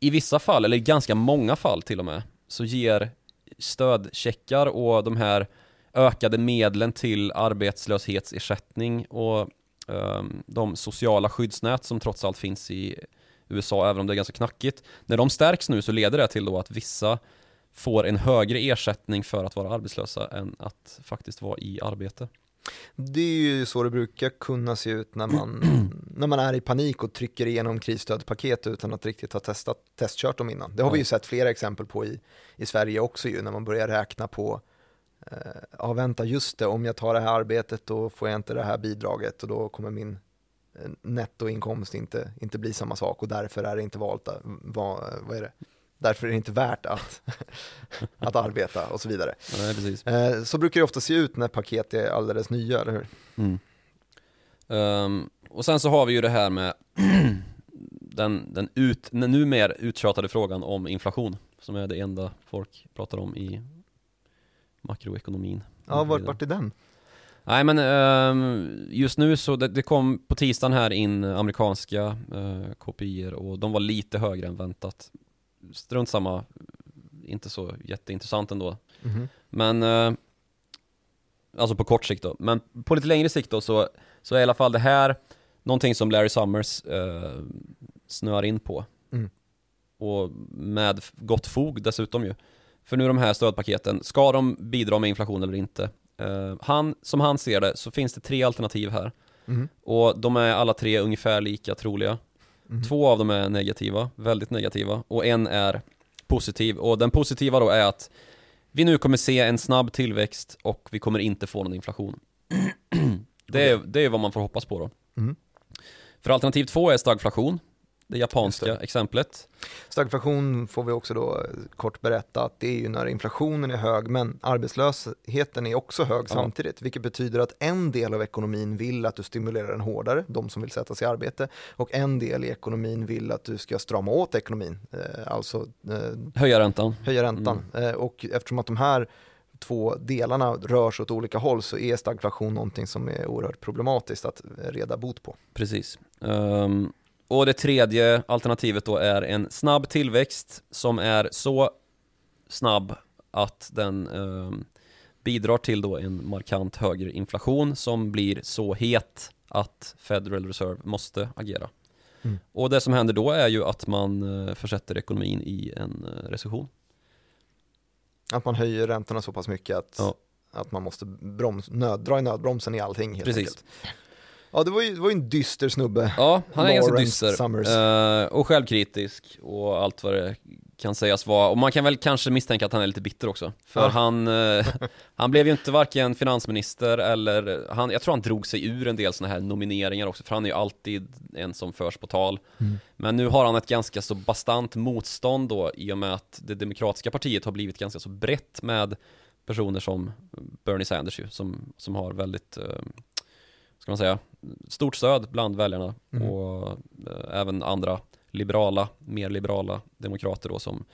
i vissa fall, eller i ganska många fall till och med, så ger stödcheckar och de här ökade medlen till arbetslöshetsersättning och um, de sociala skyddsnät som trots allt finns i USA, även om det är ganska knackigt. När de stärks nu så leder det till då att vissa får en högre ersättning för att vara arbetslösa än att faktiskt vara i arbete. Det är ju så det brukar kunna se ut när man, när man är i panik och trycker igenom krisstödpaket utan att riktigt ha testat, testkört dem innan. Det har vi ju sett flera exempel på i, i Sverige också ju, när man börjar räkna på eh, ja vänta just det, om jag tar det här arbetet då får jag inte det här bidraget och då kommer min eh, nettoinkomst inte, inte bli samma sak och därför är det inte valt, vad, vad är det? Därför är det inte värt att, att arbeta och så vidare. Nej, precis. Eh, så brukar det ofta se ut när paket är alldeles nya, eller hur? Mm. Ehm, och sen så har vi ju det här med den, den, ut, den numer uttjatade frågan om inflation som är det enda folk pratar om i makroekonomin. Ja, vart, vart är den? Nej men ehm, just nu så det, det kom på tisdagen här in amerikanska uh, kopior och de var lite högre än väntat. Strunt samma, inte så jätteintressant ändå. Mhm. Men eh, Alltså på kort sikt då, men på lite längre sikt då så, så är i alla fall det här Någonting som Larry Summers eh, snöar in på Mm. Och med gott fog dessutom ju För nu de här stödpaketen, ska de bidra med inflation eller inte? Eh, han, som han ser det så finns det tre alternativ här Mhm. Och de är alla tre ungefär lika troliga Mhm. Två av dem är negativa, väldigt negativa och en är positiv och den positiva då är att vi nu kommer se en snabb tillväxt och vi kommer inte få någon inflation. det, är, det är vad man får hoppas på då. Mm. För alternativ två är stagflation det japanska Just exemplet. Stagflation får vi också då eh, kort berätta att det är ju när inflationen är hög men arbetslösheten är också hög Ja. samtidigt vilket betyder att en del av ekonomin vill att du stimulerar den hårdare, de som vill sätta sig i arbete och en del i ekonomin vill att du ska strama åt ekonomin, eh, alltså eh, Höja räntan. höja räntan eh, och eftersom att de här två delarna rör sig åt olika håll så är stagflation någonting som är oerhört problematiskt att reda bot på. Precis. Ehm, och det tredje alternativet då är en snabb tillväxt som är så snabb att den ehm, bidrar till då en markant högre inflation som blir så het att Federal Reserve måste agera. Mm. Och det som händer då är ju att man eh, försätter ekonomin i en eh, recession. Att man höjer räntorna så pass mycket att, Ja. att man måste broms, nöd, dra i nödbromsen i allting helt Precis. enkelt. Ja, det var, ju, det var ju en dyster snubbe. Ja, han är ganska Lawrence dyster Summers. Eh, och självkritisk och allt vad det kan sägas vara. Och man kan väl kanske misstänka att han är lite bitter också. För Ja. han, eh, han blev ju inte varken finansminister eller, han, jag tror han drog sig ur en del sådana här nomineringar också, för han är ju alltid en som förs på tal. Mm. Men nu har han ett ganska så bastant motstånd då i och med att det demokratiska partiet har blivit ganska så brett med personer som Bernie Sanders ju, som, som har väldigt, eh, ska man säga, stort stöd bland väljarna Mm. och eh, även andra liberala, mer liberala demokrater då som,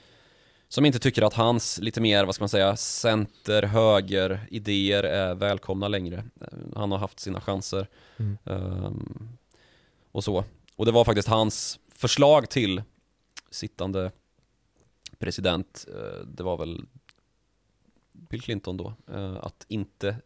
som inte tycker att hans lite mer, vad ska man säga, center-höger idéer är välkomna längre. Eh, Han har haft sina chanser Mm. ehm, och så. Och det var faktiskt hans förslag till sittande president, eh, det var väl Bill Clinton då, att inte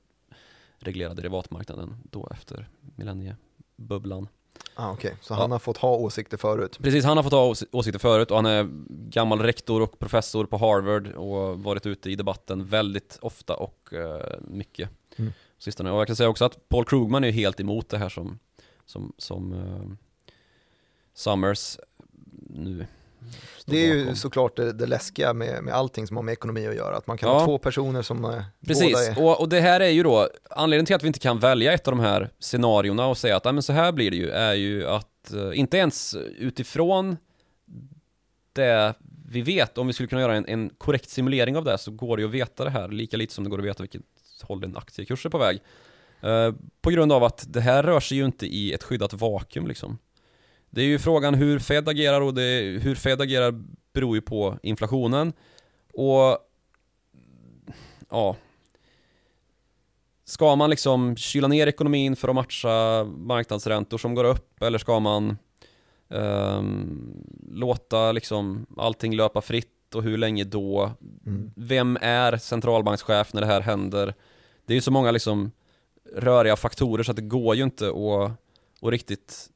reglera derivatmarknaden då efter millenniebubblan. Ah, Okej, så Ja. han har fått ha åsikter förut. Precis, han har fått ha ås- åsikter förut och han är gammal rektor och professor på Harvard och varit ute i debatten väldigt ofta och eh, mycket Mm. sistone. Och jag kan säga också att Paul Krugman är helt emot det här som, som, som eh, Summers nu Det är ju såklart det, det läskiga med, med allting som har med ekonomi att göra, att man kan ha Ja. två personer som eh, båda Precis, är... och, och det här är ju då, anledningen till att vi inte kan välja ett av de här scenarierna och säga att "Nej, men så här blir det ju, är ju att eh, inte ens utifrån det vi vet, om vi skulle kunna göra en, en korrekt simulering av det så går det ju att veta det här lika lite som det går att veta vilket håll en aktiekurs är på väg. Eh, på grund av att det här rör sig ju inte i ett skyddat vakuum liksom. Det är ju frågan hur Fed agerar och det, hur Fed agerar beror ju på inflationen. Och ja, Ska man liksom kyla ner ekonomin för att matcha marknadsräntor som går upp eller ska man ehm, låta liksom allting löpa fritt och hur länge då? Mm. Vem är centralbankschef när det här händer? Det är ju så många liksom röriga faktorer så att det går ju inte att, att riktigt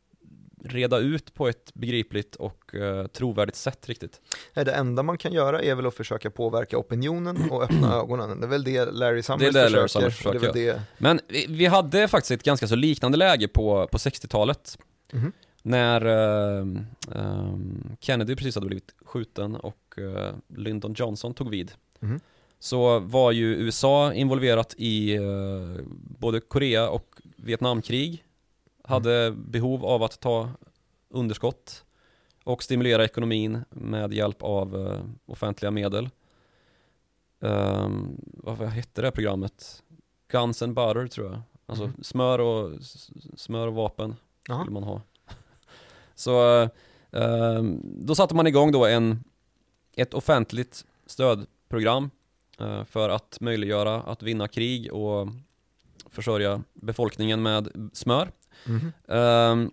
reda ut på ett begripligt och eh, trovärdigt sätt riktigt. Det enda man kan göra är väl att försöka påverka opinionen och öppna ögonen. Det är väl det Larry Summers Det är det Larry försöker. Summers och det är det... Men vi, vi hade faktiskt ett ganska så liknande läge på, på 60-talet Mhm. när eh, ehm, Kennedy precis hade blivit skjuten och eh, Lyndon Johnson tog vid. Mhm. Så var ju USA involverat i eh, både Korea och Vietnamkrig. Hade behov av att ta underskott och stimulera ekonomin med hjälp av eh, offentliga medel. Um, vad hette det här programmet? Guns and butter tror jag. Alltså Mhm. smör, och, smör och vapen Jaha. skulle man ha. Så ehm, då satte man igång då en, ett offentligt stödprogram eh, för att möjliggöra att vinna krig och försörja befolkningen med smör. Mhm. Ehm,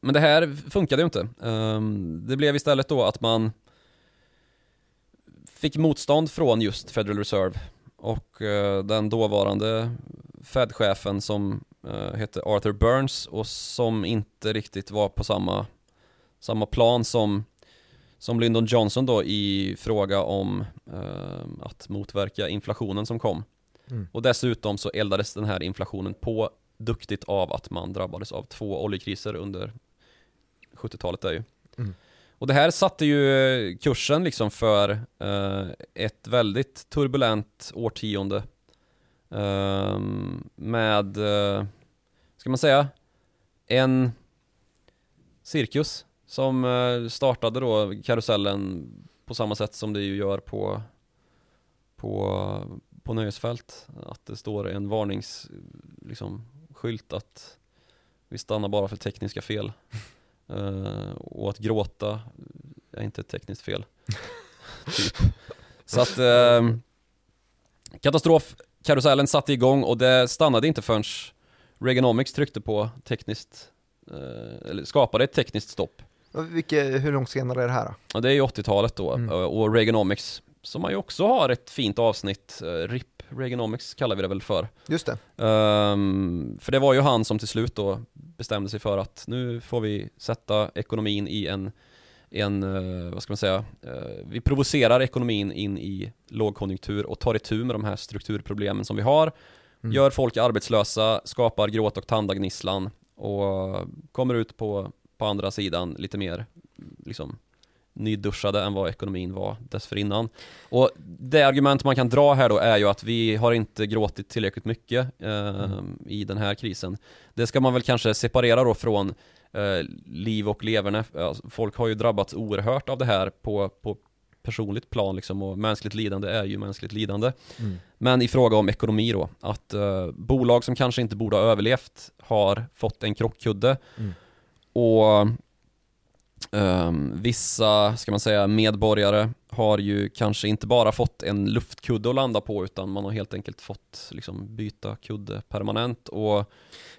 men det här funkade ju inte. Ehm, det blev istället då att man fick motstånd från just Federal Reserve och eh, den dåvarande Fed-chefen som eh, hette Arthur Burns och som inte riktigt var på samma, samma plan som, som Lyndon Johnson då i fråga om eh, att motverka inflationen som kom. Mm. Och dessutom så eldades den här inflationen på duktigt av att man drabbades av två oljekriser under 70-talet där ju. Mm. Och det här satte ju eh, kursen liksom för eh, ett väldigt turbulent årtionde. Ehm, med, eh, ska man säga, en cirkus Som eh, startade då karusellen på samma sätt som det ju gör på, på, på nöjesfält. Att det står en varnings, liksom, skylt att vi stannar bara för tekniska fel. Eh, och att gråta är inte ett tekniskt fel. typ. Så att eh, katastrofkarusellen satte igång och det stannade inte förrän Reaganomics tryckte på tekniskt, eh, eller skapade ett tekniskt stopp. Vilke, hur långt senare är det här då? Ja, det är ju 80-talet då, Mm. eh, och Reaganomics, som man ju också har ett fint avsnitt, eh, RIP Reaganomics kallar vi det väl för. Just det. Ehm, för det var ju han som till slut då bestämde sig för att nu får vi sätta ekonomin i en, en eh, vad ska man säga, eh, vi provocerar ekonomin in i lågkonjunktur och tar itu med de här strukturproblemen som vi har, Mm. gör folk arbetslösa, skapar gråt och tandagnisslan och kommer ut på, på andra sidan lite mer liksom nyduschade än vad ekonomin var dessförinnan. Och det argument man kan dra här då är ju att vi har inte gråtit tillräckligt mycket eh, i den här krisen. Det ska man väl kanske separera då från eh, liv och leverne. Alltså, folk har ju drabbats oerhört av det här på, på personligt plan liksom och mänskligt lidande är ju mänskligt lidande. Mm. Men i fråga om ekonomi då, att eh, bolag som kanske inte borde ha överlevt har fått en krockkudde Mm. och Ehm, vissa, ska man säga, medborgare har ju kanske inte bara fått en luftkudde att landa på utan man har helt enkelt fått liksom byta kudde permanent och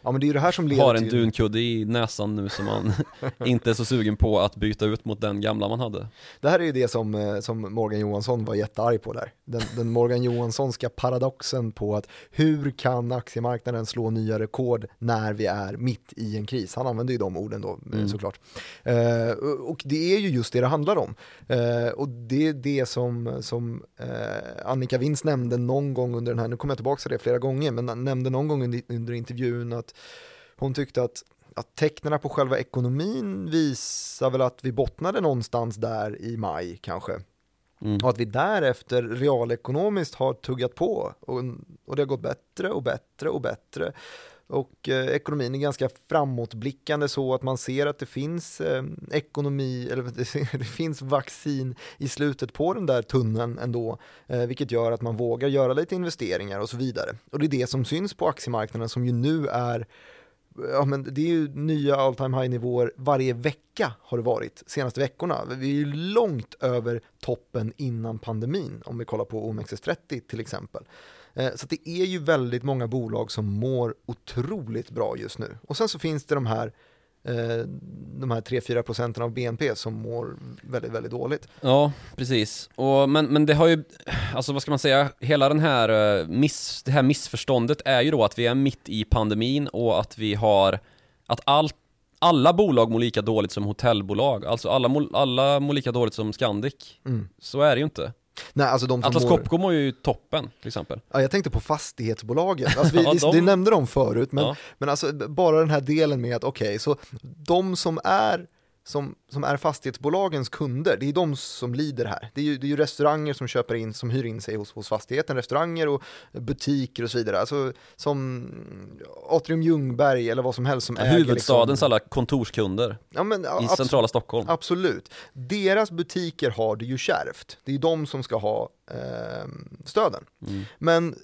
Ja men det är det här som leder har en till... dunkudde i näsan nu som man inte är så sugen på att byta ut mot den gamla man hade. Det här är ju det som, eh, som Morgan Johansson var jättearg på där. Den, den Morgan Johanssonska paradoxen på att hur kan aktiemarknaden slå nya rekord när vi är mitt i en kris? Han använder ju de orden då eh, Mm. såklart. Eh, och- och det är ju just det det handlar om. Eh, och det är det som, som eh, Annika Winz nämnde någon gång under den här, nu kommer jag tillbaka till det flera gånger, men nämnde någon gång under, under intervjun att hon tyckte att att tecknen på själva ekonomin visar väl att vi bottnade någonstans där i maj kanske. Mm. Och att vi därefter realekonomiskt har tuggat på och, och det har gått bättre och bättre och bättre. Och eh, ekonomin är ganska framåtblickande så att man ser att det finns eh, ekonomi, eller det, det finns vaccin i slutet på den där tunneln ändå, eh, vilket gör att man vågar göra lite investeringar och så vidare. Och det är det som syns på aktiemarknaden som ju nu är Ja, men det är ju nya all time high nivåer varje vecka har det varit senaste veckorna. Vi är ju långt över toppen innan pandemin om vi kollar på OMXS30 till exempel. Eh, Så det är ju väldigt många bolag som mår otroligt bra just nu. Och sen så finns det de här eh, de här 3-4 procenten av BNP som mår väldigt, väldigt dåligt. Ja, precis. Och, men, men det har ju, alltså vad ska man säga, hela den här, eh, miss, det här missförståndet är ju då att vi är mitt i pandemin och att vi har, att allt alla bolag mår lika dåligt som hotellbolag, alltså alla, alla mår lika dåligt som Scandic. Mm. Så är det ju inte. Nej, alltså de som Atlas. Copco mår ju toppen, till exempel. Ja, jag tänkte på fastighetsbolagen. Alltså vi, Ja, de- Det nämnde de förut, men, Ja. men alltså bara den här delen med att okej, så de som är som, som är fastighetsbolagens kunder, det är de som lider här. Det är ju, det är ju restauranger som köper in, som hyr in sig hos, hos fastigheten, restauranger och butiker och så vidare. Alltså som Atrium Ljungberg eller vad som helst som äger Huvudstadens liksom, alla kontorskunder ja, men, ja, i centrala Stockholm. Absolut. Deras butiker har det ju kärvt. Det är de som ska ha eh, stöden. Mm. Men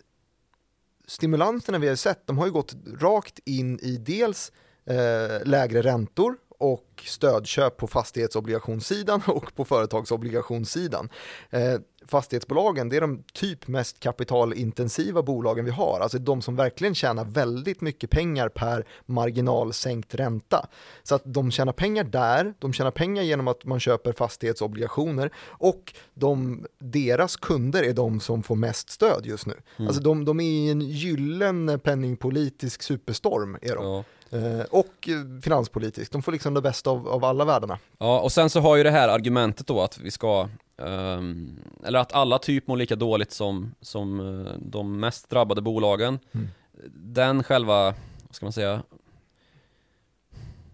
stimulanserna vi har sett, de har ju gått rakt in i dels eh, lägre räntor och stödköp på fastighetsobligationssidan och på företagsobligationssidan. Eh, fastighetsbolagen, det är de typ mest kapitalintensiva bolagen vi har, alltså de som verkligen tjänar väldigt mycket pengar per marginalsänkt ränta. Så att de tjänar pengar där, de tjänar pengar genom att man köper fastighetsobligationer och de, deras kunder är de som får mest stöd just nu. Alltså de, de är i en gyllene penningpolitisk superstorm är de. Ja. Eh, och eh, finanspolitisk, de får liksom det bästa av, av alla världarna. Ja, och sen så har ju det här argumentet då att vi ska, ehm, eller att alla typ mår lika dåligt som, som eh, de mest drabbade bolagen. Mm. Den själva, vad ska man säga,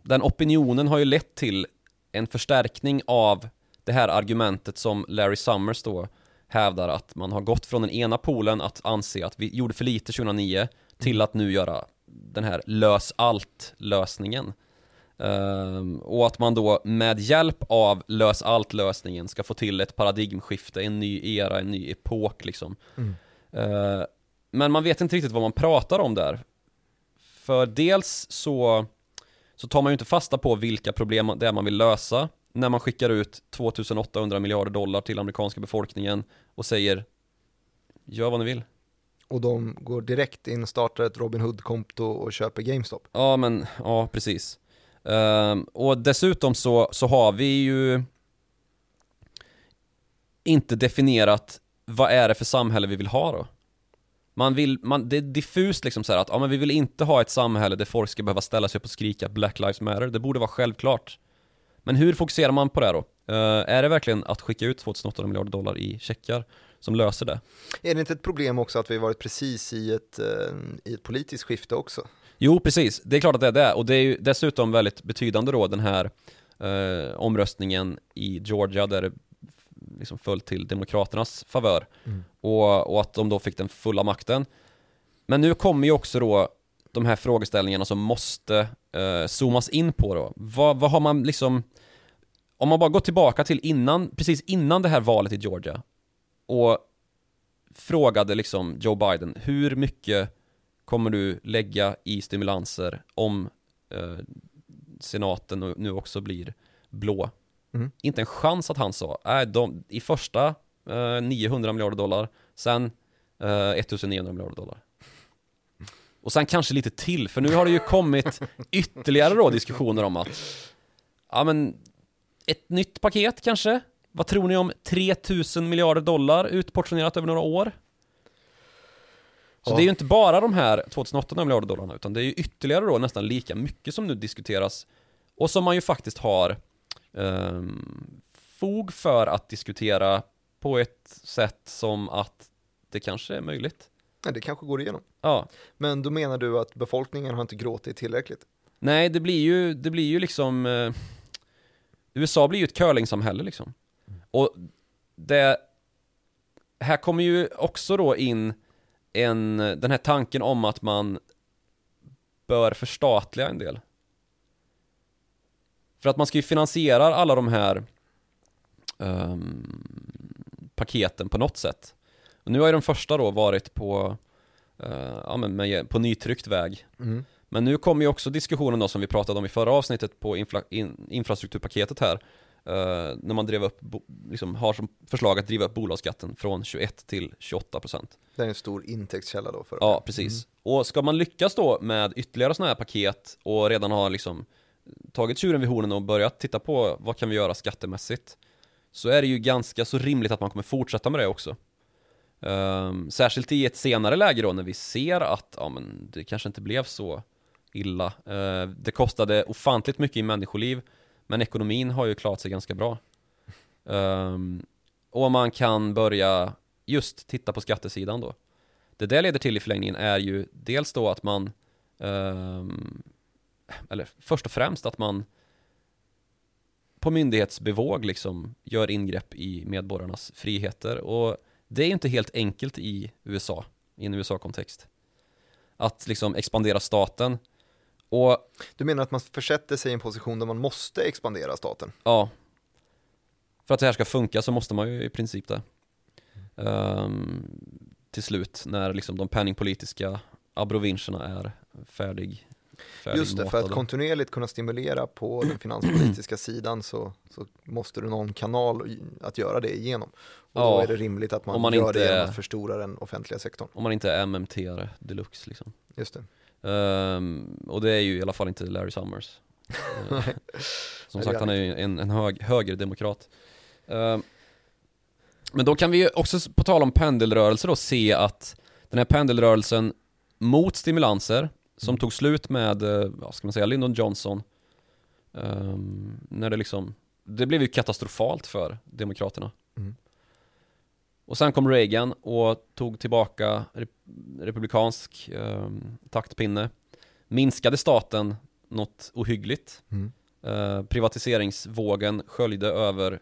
den opinionen har ju lett till en förstärkning av det här argumentet som Larry Summers då hävdar att man har gått från den ena polen att anse att vi gjorde för lite 2009 till att nu göra den här lös allt lösningen. Ehm, och att man då med hjälp av lös allt-lösningen ska få till ett paradigmskifte, en ny era, en ny epok liksom. Mm. Ehm, men man vet inte riktigt vad man pratar om där. För dels så, så tar man ju inte fasta på vilka problem det är man vill lösa när man skickar ut 2800 miljarder dollar till amerikanska befolkningen och säger Gör vad ni vill. Och de går direkt in, startar ett Robin Hood-konto och köper GameStop. Ja men, ja precis. Um, och dessutom så, så har vi ju inte definierat vad är det för samhälle vi vill ha då? Man vill, man, det är diffust liksom så här att, ja men vi vill inte ha ett samhälle där folk ska behöva ställa sig upp och skrika Black Lives Matter, det borde vara självklart. Men hur fokuserar man på det då? Uh, är det verkligen att skicka ut 2800 miljarder dollar i checkar som löser det? Är det inte ett problem också att vi varit precis i ett, uh, i ett politiskt skifte också? Jo, precis. Det är klart att det är det. Och det är ju dessutom väldigt betydande då den här uh, omröstningen i Georgia där det liksom föll till Demokraternas favör. Mm. Och, och att de då fick den fulla makten. Men nu kommer ju också då de här frågeställningarna som måste eh, zoomas in på då. Vad, vad har man liksom, om man bara går tillbaka till innan, precis innan det här valet i Georgia och frågade liksom Joe Biden, hur mycket kommer du lägga i stimulanser om eh, senaten nu också blir blå? Mm. Inte en chans att han sa, äh, de, i första eh, 900 miljarder dollar, sen eh, 1900 miljarder dollar. Och sen kanske lite till, för nu har det ju kommit ytterligare då diskussioner om att Ja men Ett nytt paket kanske? Vad tror ni om 3000 miljarder dollar utportionerat över några år? Så Ja. det är ju inte bara de här 2800 miljarder dollarna utan det är ju ytterligare då nästan lika mycket som nu diskuteras och som man ju faktiskt har ehm, fog för att diskutera på ett sätt som att det kanske är möjligt. Nej, det kanske går igenom. Ja, Men då menar du att befolkningen har inte gråtit tillräckligt? nej det blir ju, det blir ju liksom eh, USA blir ju ett curlingsamhälle liksom. Och det här kommer ju också då in en, den här tanken om att man bör förstatliga en del. För att man ska ju finansiera alla de här ehm, paketen på något sätt. Och nu har ju de första då varit på, eh, ja, men med, på nytryckt väg. Mm. Men nu kommer ju också diskussionen då som vi pratade om i förra avsnittet på infla, in, infrastrukturpaketet här. Eh, när man drev upp, liksom har som förslag att driva upp bolagsskatten från 21 till 28 procent. Det är en stor intäktskälla då för Ja, precis. Och ska man lyckas då med ytterligare sådana här paket och redan ha liksom tagit tjuren vid hornen och börjat titta på vad kan vi göra skattemässigt så är det ju ganska så rimligt att man kommer fortsätta med det också. Ehm, särskilt i ett senare läge då när vi ser att ja, men det kanske inte blev så illa. Ehm, det kostade ofantligt mycket i människoliv men ekonomin har ju klarat sig ganska bra. Um, och man kan börja just titta på skattesidan då. Det det leder till i förlängningen är ju dels då att man um, eller först och främst att man på myndighetsbevåg liksom gör ingrepp i medborgarnas friheter och det är ju inte helt enkelt i USA, i en USA-kontext. Att liksom expandera staten och Du menar att man försätter sig i en position där man måste expandera staten? ja, för att det här ska funka så måste man ju i princip det. Ehm, till slut när liksom de penningpolitiska abrovincherna är färdig, Just det, för att kontinuerligt kunna stimulera på den finanspolitiska sidan så, så måste du någon kanal att göra det igenom. Och då Ja, är det rimligt att man, man gör det genom att förstora den offentliga sektorn. Om man inte är MMT-are deluxe liksom. Just det. Ehm, och det är ju i alla fall inte Larry Summers. Eh, som sagt, han är ju en, en hög, högerdemokrat. Ehm, men då kan vi ju också, på tal om pendelrörelser då, se att den här pendelrörelsen mot stimulanser, som Mm. tog slut med, eh, vad ska man säga, Lyndon Johnson. ehm, när det liksom, det blev ju katastrofalt för Demokraterna. Och sen kom Reagan och tog tillbaka rep- republikansk ehm, taktpinne. Minskade staten något ohyggligt. Mm. Eh, privatiseringsvågen sköljde över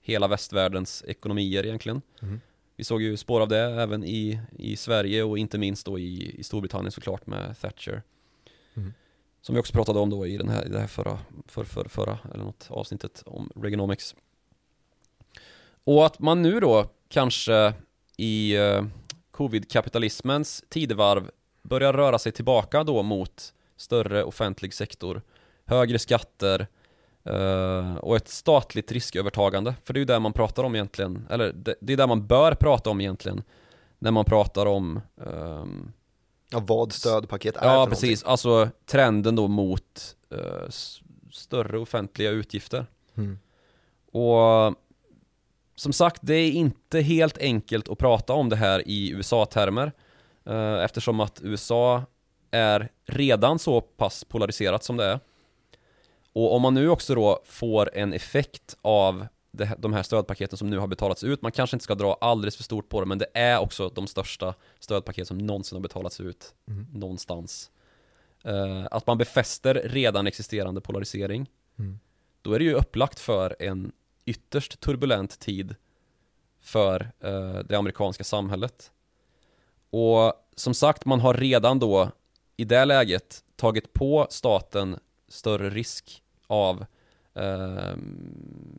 hela västvärldens ekonomier egentligen. Mm. Vi såg ju spår av det även i, i Sverige och inte minst då i, i Storbritannien såklart med Thatcher. Mm. Som vi också pratade om då i, den här, i det här förra, för, för, förra, eller något avsnittet om Reaganomics. Och att man nu då kanske i eh, covid-kapitalismens tidevarv börjar röra sig tillbaka då mot större offentlig sektor, högre skatter eh, och ett statligt riskövertagande. För det är ju det man pratar om egentligen, eller det, det är det man bör prata om egentligen när man pratar om ehm, Ja, vad stödpaket är Ja för precis, alltså trenden då mot eh, större offentliga utgifter. någonting. Mm. Och som sagt, det är inte helt enkelt att prata om det här i USA-termer eh, eftersom att USA är redan så pass polariserat som det är. Och om man nu också då får en effekt av det, de här stödpaketen som nu har betalats ut, man kanske inte ska dra alldeles för stort på det, men det är också de största stödpaket som någonsin har betalats ut Mm. någonstans. Eh, att man befäster redan existerande polarisering, Mm. då är det ju upplagt för en ytterst turbulent tid för eh, det amerikanska samhället. Och som sagt, man har redan då i det läget tagit på staten större risk av ehm,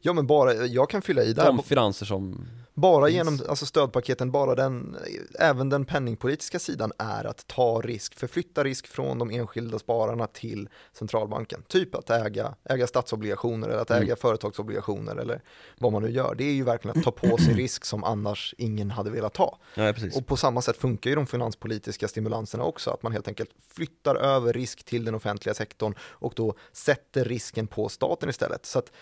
Ja men bara, jag kan fylla i där, de finanser som bara finns. genom alltså stödpaketen, bara den, även den penningpolitiska sidan är att ta risk, förflytta risk från de enskilda spararna till centralbanken. Typ att äga, äga statsobligationer eller att Mm. äga företagsobligationer eller vad man nu gör. Det är ju verkligen att ta på sig risk som annars ingen hade velat ta. Ja. Och på samma sätt funkar ju de finanspolitiska stimulanserna också, att man helt enkelt flyttar över risk till den offentliga sektorn och då sätter risken på staten istället. Så att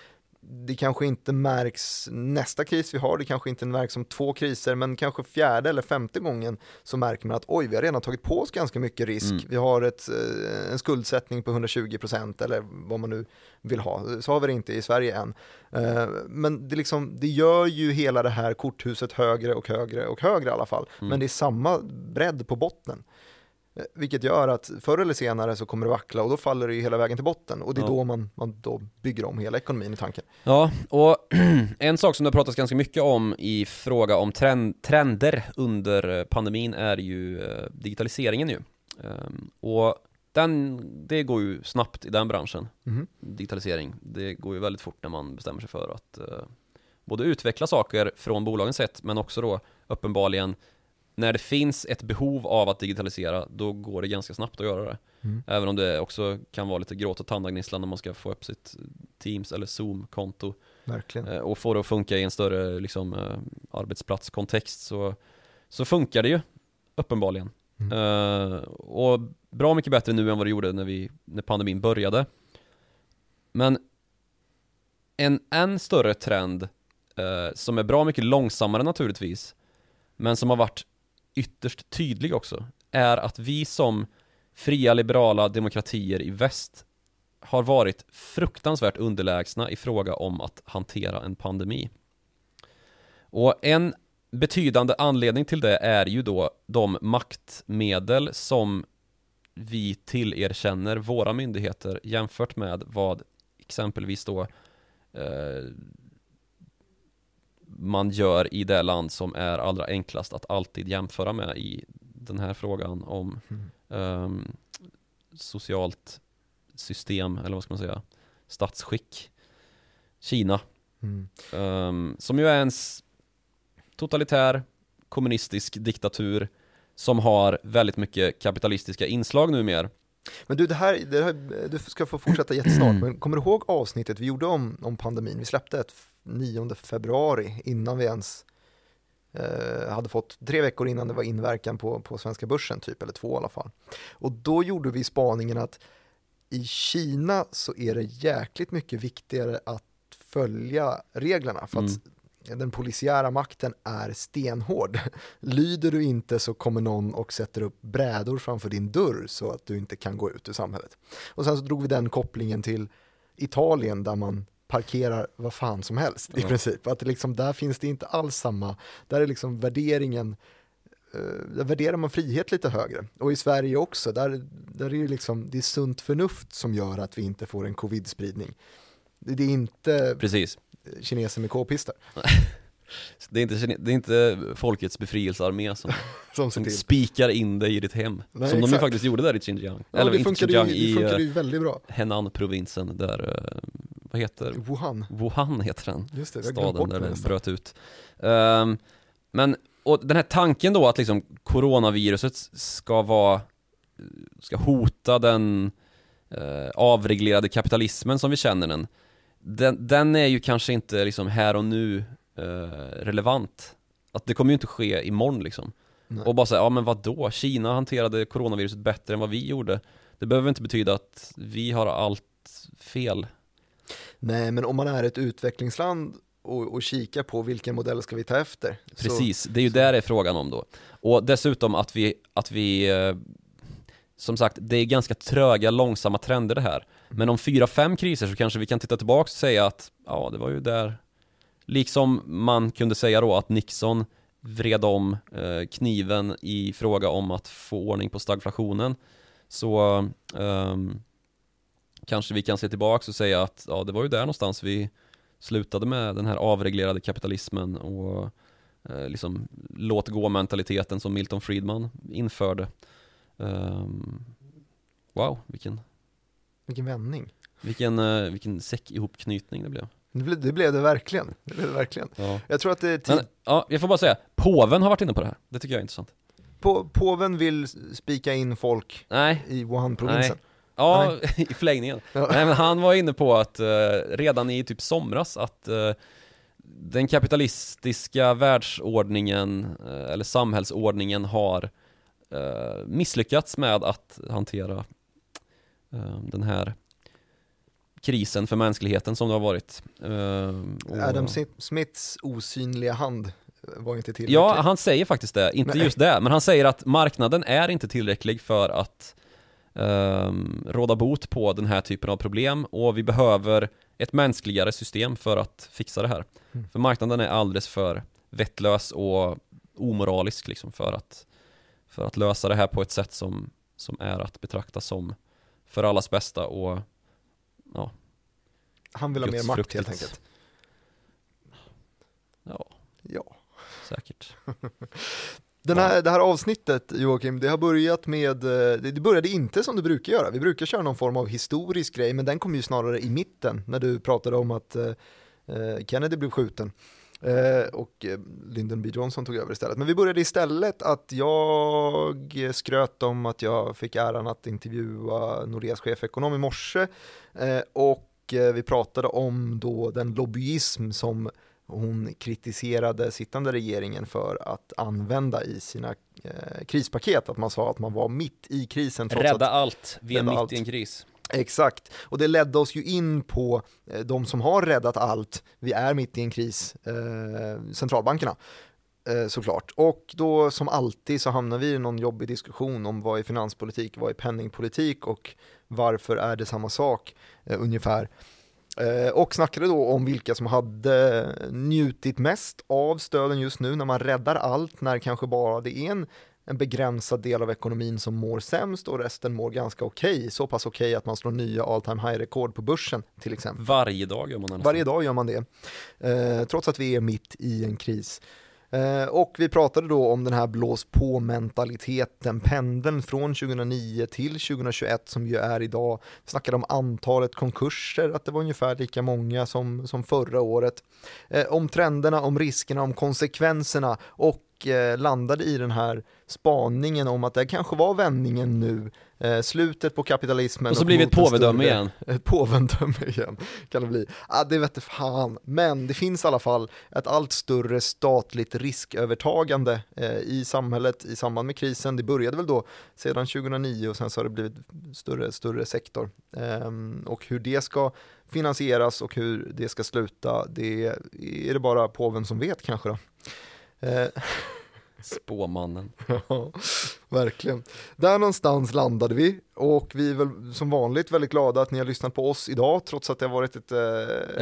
det kanske inte märks nästa kris vi har, det kanske inte märks som två kriser, men kanske fjärde eller femte gången så märker man att oj, vi har redan tagit på oss ganska mycket risk. Mm. Vi har ett, eh, en skuldsättning på 120% eller vad man nu vill ha. Så har vi det inte i Sverige än. Eh, Men det, liksom, det gör ju hela det här korthuset högre och högre och högre i alla fall. Mm. Men det är samma bredd på botten. Eh, Vilket gör att förr eller senare så kommer det vackla och då faller det ju hela vägen till botten. Och det är Ja. då man, man då bygger om hela ekonomin i tanken. Ja, och en sak som det har pratats ganska mycket om i fråga om trend, trender under pandemin är ju eh, digitaliseringen ju. Ehm, och den, det går ju snabbt i den branschen, Mhm. digitalisering. Det går ju väldigt fort när man bestämmer sig för att eh, både utveckla saker från bolagens sätt, men också då uppenbarligen när det finns ett behov av att digitalisera, då går det ganska snabbt att göra det. Mm. Även om det också kan vara lite gråt och tandagnisslan när man ska få upp sitt Teams eller Zoom-konto Verkligen. eh, och få det att funka i en större liksom, eh, arbetsplatskontext så, så funkar det ju uppenbarligen. Mm. Eh, och bra mycket bättre nu än vad det gjorde när, vi, när pandemin började. Men en än större trend eh, som är bra mycket långsammare naturligtvis men som har varit ytterst tydlig också är att vi som fria liberala demokratier i väst har varit fruktansvärt underlägsna i fråga om att hantera en pandemi. Och en betydande anledning till det är ju då de maktmedel som vi tillerkänner våra myndigheter jämfört med vad exempelvis då eh, man gör i det land som är allra enklast att alltid jämföra med i den här frågan om Mm. ehm, socialt system, eller vad ska man säga, statsskick. Kina, Mm. ehm, som ju är en totalitär kommunistisk diktatur som har väldigt mycket kapitalistiska inslag numera. Men du, det här, det här, du ska få fortsätta jättesnart, men kommer du ihåg avsnittet vi gjorde om, om pandemin? Vi släppte ett 9 februari innan vi ens eh, hade fått, tre veckor innan det var inverkan på, på svenska börsen typ, eller två i alla fall. Och då gjorde vi spaningen att i Kina så är det jäkligt mycket viktigare att följa reglerna för att den polisiära makten är stenhård. Lyder du inte så kommer någon och sätter upp brädor framför din dörr så att du inte kan gå ut ur samhället. Och sen så drog vi den kopplingen till Italien där man parkerar vad fan som helst i princip. Att liksom, där finns det inte alls samma, där är liksom värderingen eh, där värderar man frihet lite högre. Och i Sverige också, där, där är det liksom, det är sunt förnuft som gör att vi inte får en covid-spridning. Det det är inte Precis. Kineser med k-pistar. Det är inte, det är inte folkets befrielsearmé som, Som som spikar in dig i ditt hem. Nej, som de ju exakt. faktiskt gjorde där i Xinjiang. Ja, Eller det inte funkar ju, Xinjiang, det i funkar eh, ju väldigt bra. Henan-provinsen där, eh, vad heter Wuhan, Wuhan heter den. just det, staden där det bröt ut. Ehm, men, och den här tanken då att liksom coronaviruset ska vara, ska hota den eh, avreglerade kapitalismen som vi känner den, den, den är ju kanske inte liksom här och nu eh, relevant. Att det kommer ju inte ske imorgon liksom. Nej. Och bara säga, ja men vad då? Kina hanterade coronaviruset bättre än vad vi gjorde. Det behöver inte betyda att vi har allt fel. Nej, men om man är ett utvecklingsland och, och kikar på vilken modell ska vi ta efter? Så, Precis, det är ju så- där det är frågan om då. Och dessutom att vi, att vi eh, som sagt, det är ganska tröga, långsamma trender det här. Men om fyra, fem kriser så kanske vi kan titta tillbaka och säga att ja, det var ju där. Liksom man kunde säga då att Nixon vred om eh, kniven i fråga om att få ordning på stagflationen. Så ehm, kanske vi kan se tillbaka och säga att ja, det var ju där någonstans vi slutade med den här avreglerade kapitalismen och eh, liksom låt gå mentaliteten som Milton Friedman införde. Ehm, wow, vilken, vilken vändning. vilken, eh, vilken säck ihopknytning det blev. Det blev, det blev det verkligen. Det blev det verkligen. Ja. Jag tror att det är tid. Men, ja, jag får bara säga, påven har varit inne på det här. Det tycker jag är intressant. På, påven vill spika in folk Nej, i Wuhan-provinsen. ja, i förlängningen. Ja. Nej, men han var inne på att eh, redan i typ somras att eh, den kapitalistiska världsordningen eh, eller samhällsordningen har eh, misslyckats med att hantera den här krisen för mänskligheten som det har varit. Eh, och- Adam Smith- Smiths osynliga hand var inte tillräcklig. Ja, han säger faktiskt det, inte Nej. just det, men han säger att marknaden är inte tillräcklig för att ehm, råda bot på den här typen av problem och vi behöver ett mänskligare system för att fixa det här. Mm. För marknaden är alldeles för vettlös och omoralisk liksom för att, för att lösa det här på ett sätt som, som är att betrakta som för allas bästa och Han vill ha mer makt helt enkelt. ja, Ja. säkert. Den här, det här avsnittet Joakim, det har börjat med, eh, det det började inte som det brukar göra. Vi brukar köra någon form av historisk grej, men den kom ju snarare i mitten när du pratade om att eh, eh, Kennedy blev skjuten. Eh, och eh, Lyndon B Johnson tog över istället. Men vi började istället att jag skröt om att jag fick äran att intervjua Nordeas chefekonom i morse. Eh, och vi pratade om då den lobbyism som hon kritiserade sittande regeringen för att använda i sina krispaket, att man sa att man var mitt i krisen. Trots Rädda att, allt, vi är mitt allt. i en kris exakt, och det ledde oss ju in på eh, de som har räddat allt, vi är mitt i en kris, eh, centralbankerna. Eh, såklart. Och då som alltid så hamnar vi i någon jobbig diskussion om vad är finanspolitik, vad är penningpolitik och varför är det samma sak eh, ungefär. Eh, och snackade då om vilka som hade njutit mest av stöden just nu när man räddar allt, när kanske bara det är en, en begränsad del av ekonomin som mår sämst och resten mår ganska okej, så pass okej att man slår nya all time high-rekord på börsen till exempel. Varje dag gör man det. Varje dag gör man det, eh, trots att vi är mitt i en kris. Eh, och vi pratade då om den här blås på mentaliteten, pendeln från 2009 till 2021 som ju är idag. Vi snackade om antalet konkurser, att det var ungefär lika många som, som förra året. Eh, om trenderna, om riskerna, om konsekvenserna och eh, landade i den här spaningen om att det kanske var vändningen nu, eh, slutet på kapitalismen. Och så blir vi ett påvedöme igen. ett påvendöme igen kan det bli. Ah, det vete fan, men det finns i alla fall ett allt större statligt riskövertagande eh, i samhället i samband med krisen. Det började väl då sedan 2009 och sen så har det blivit större större sektor. Ehm, och hur det ska finansieras och hur det ska sluta, det är det bara påven som vet kanske då. Eh, Spåmannen. Ja, Verkligen. Där någonstans landade vi och vi är väl som vanligt väldigt glada att ni har lyssnat på oss idag trots att det har varit ett eh,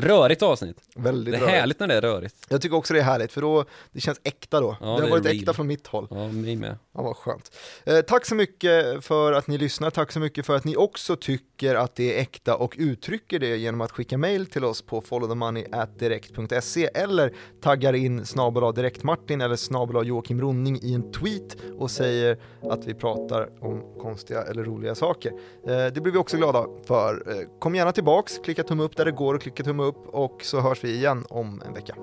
Rörigt avsnitt. väldigt Det är rörigt. härligt när det är rörigt. Jag tycker också det är härligt för då, det känns äkta då. Ja, det har det varit real. äkta från mitt håll. Ja, mig med. Ja, vad skönt. Eh, tack så mycket för att ni lyssnar, tack så mycket för att ni också tycker att det är äkta och uttrycker det genom att skicka mail till oss på followthemoney@direkt.se eller taggar in snabel direktmartin eller snabel Joakim Ronning i en tweet och säger att vi pratar om konstiga eller roliga saker. Eh, det blir vi också glada för. Eh, kom gärna tillbaks, klicka tumme upp där det går och klicka tumme upp och så hörs vi igen om en vecka.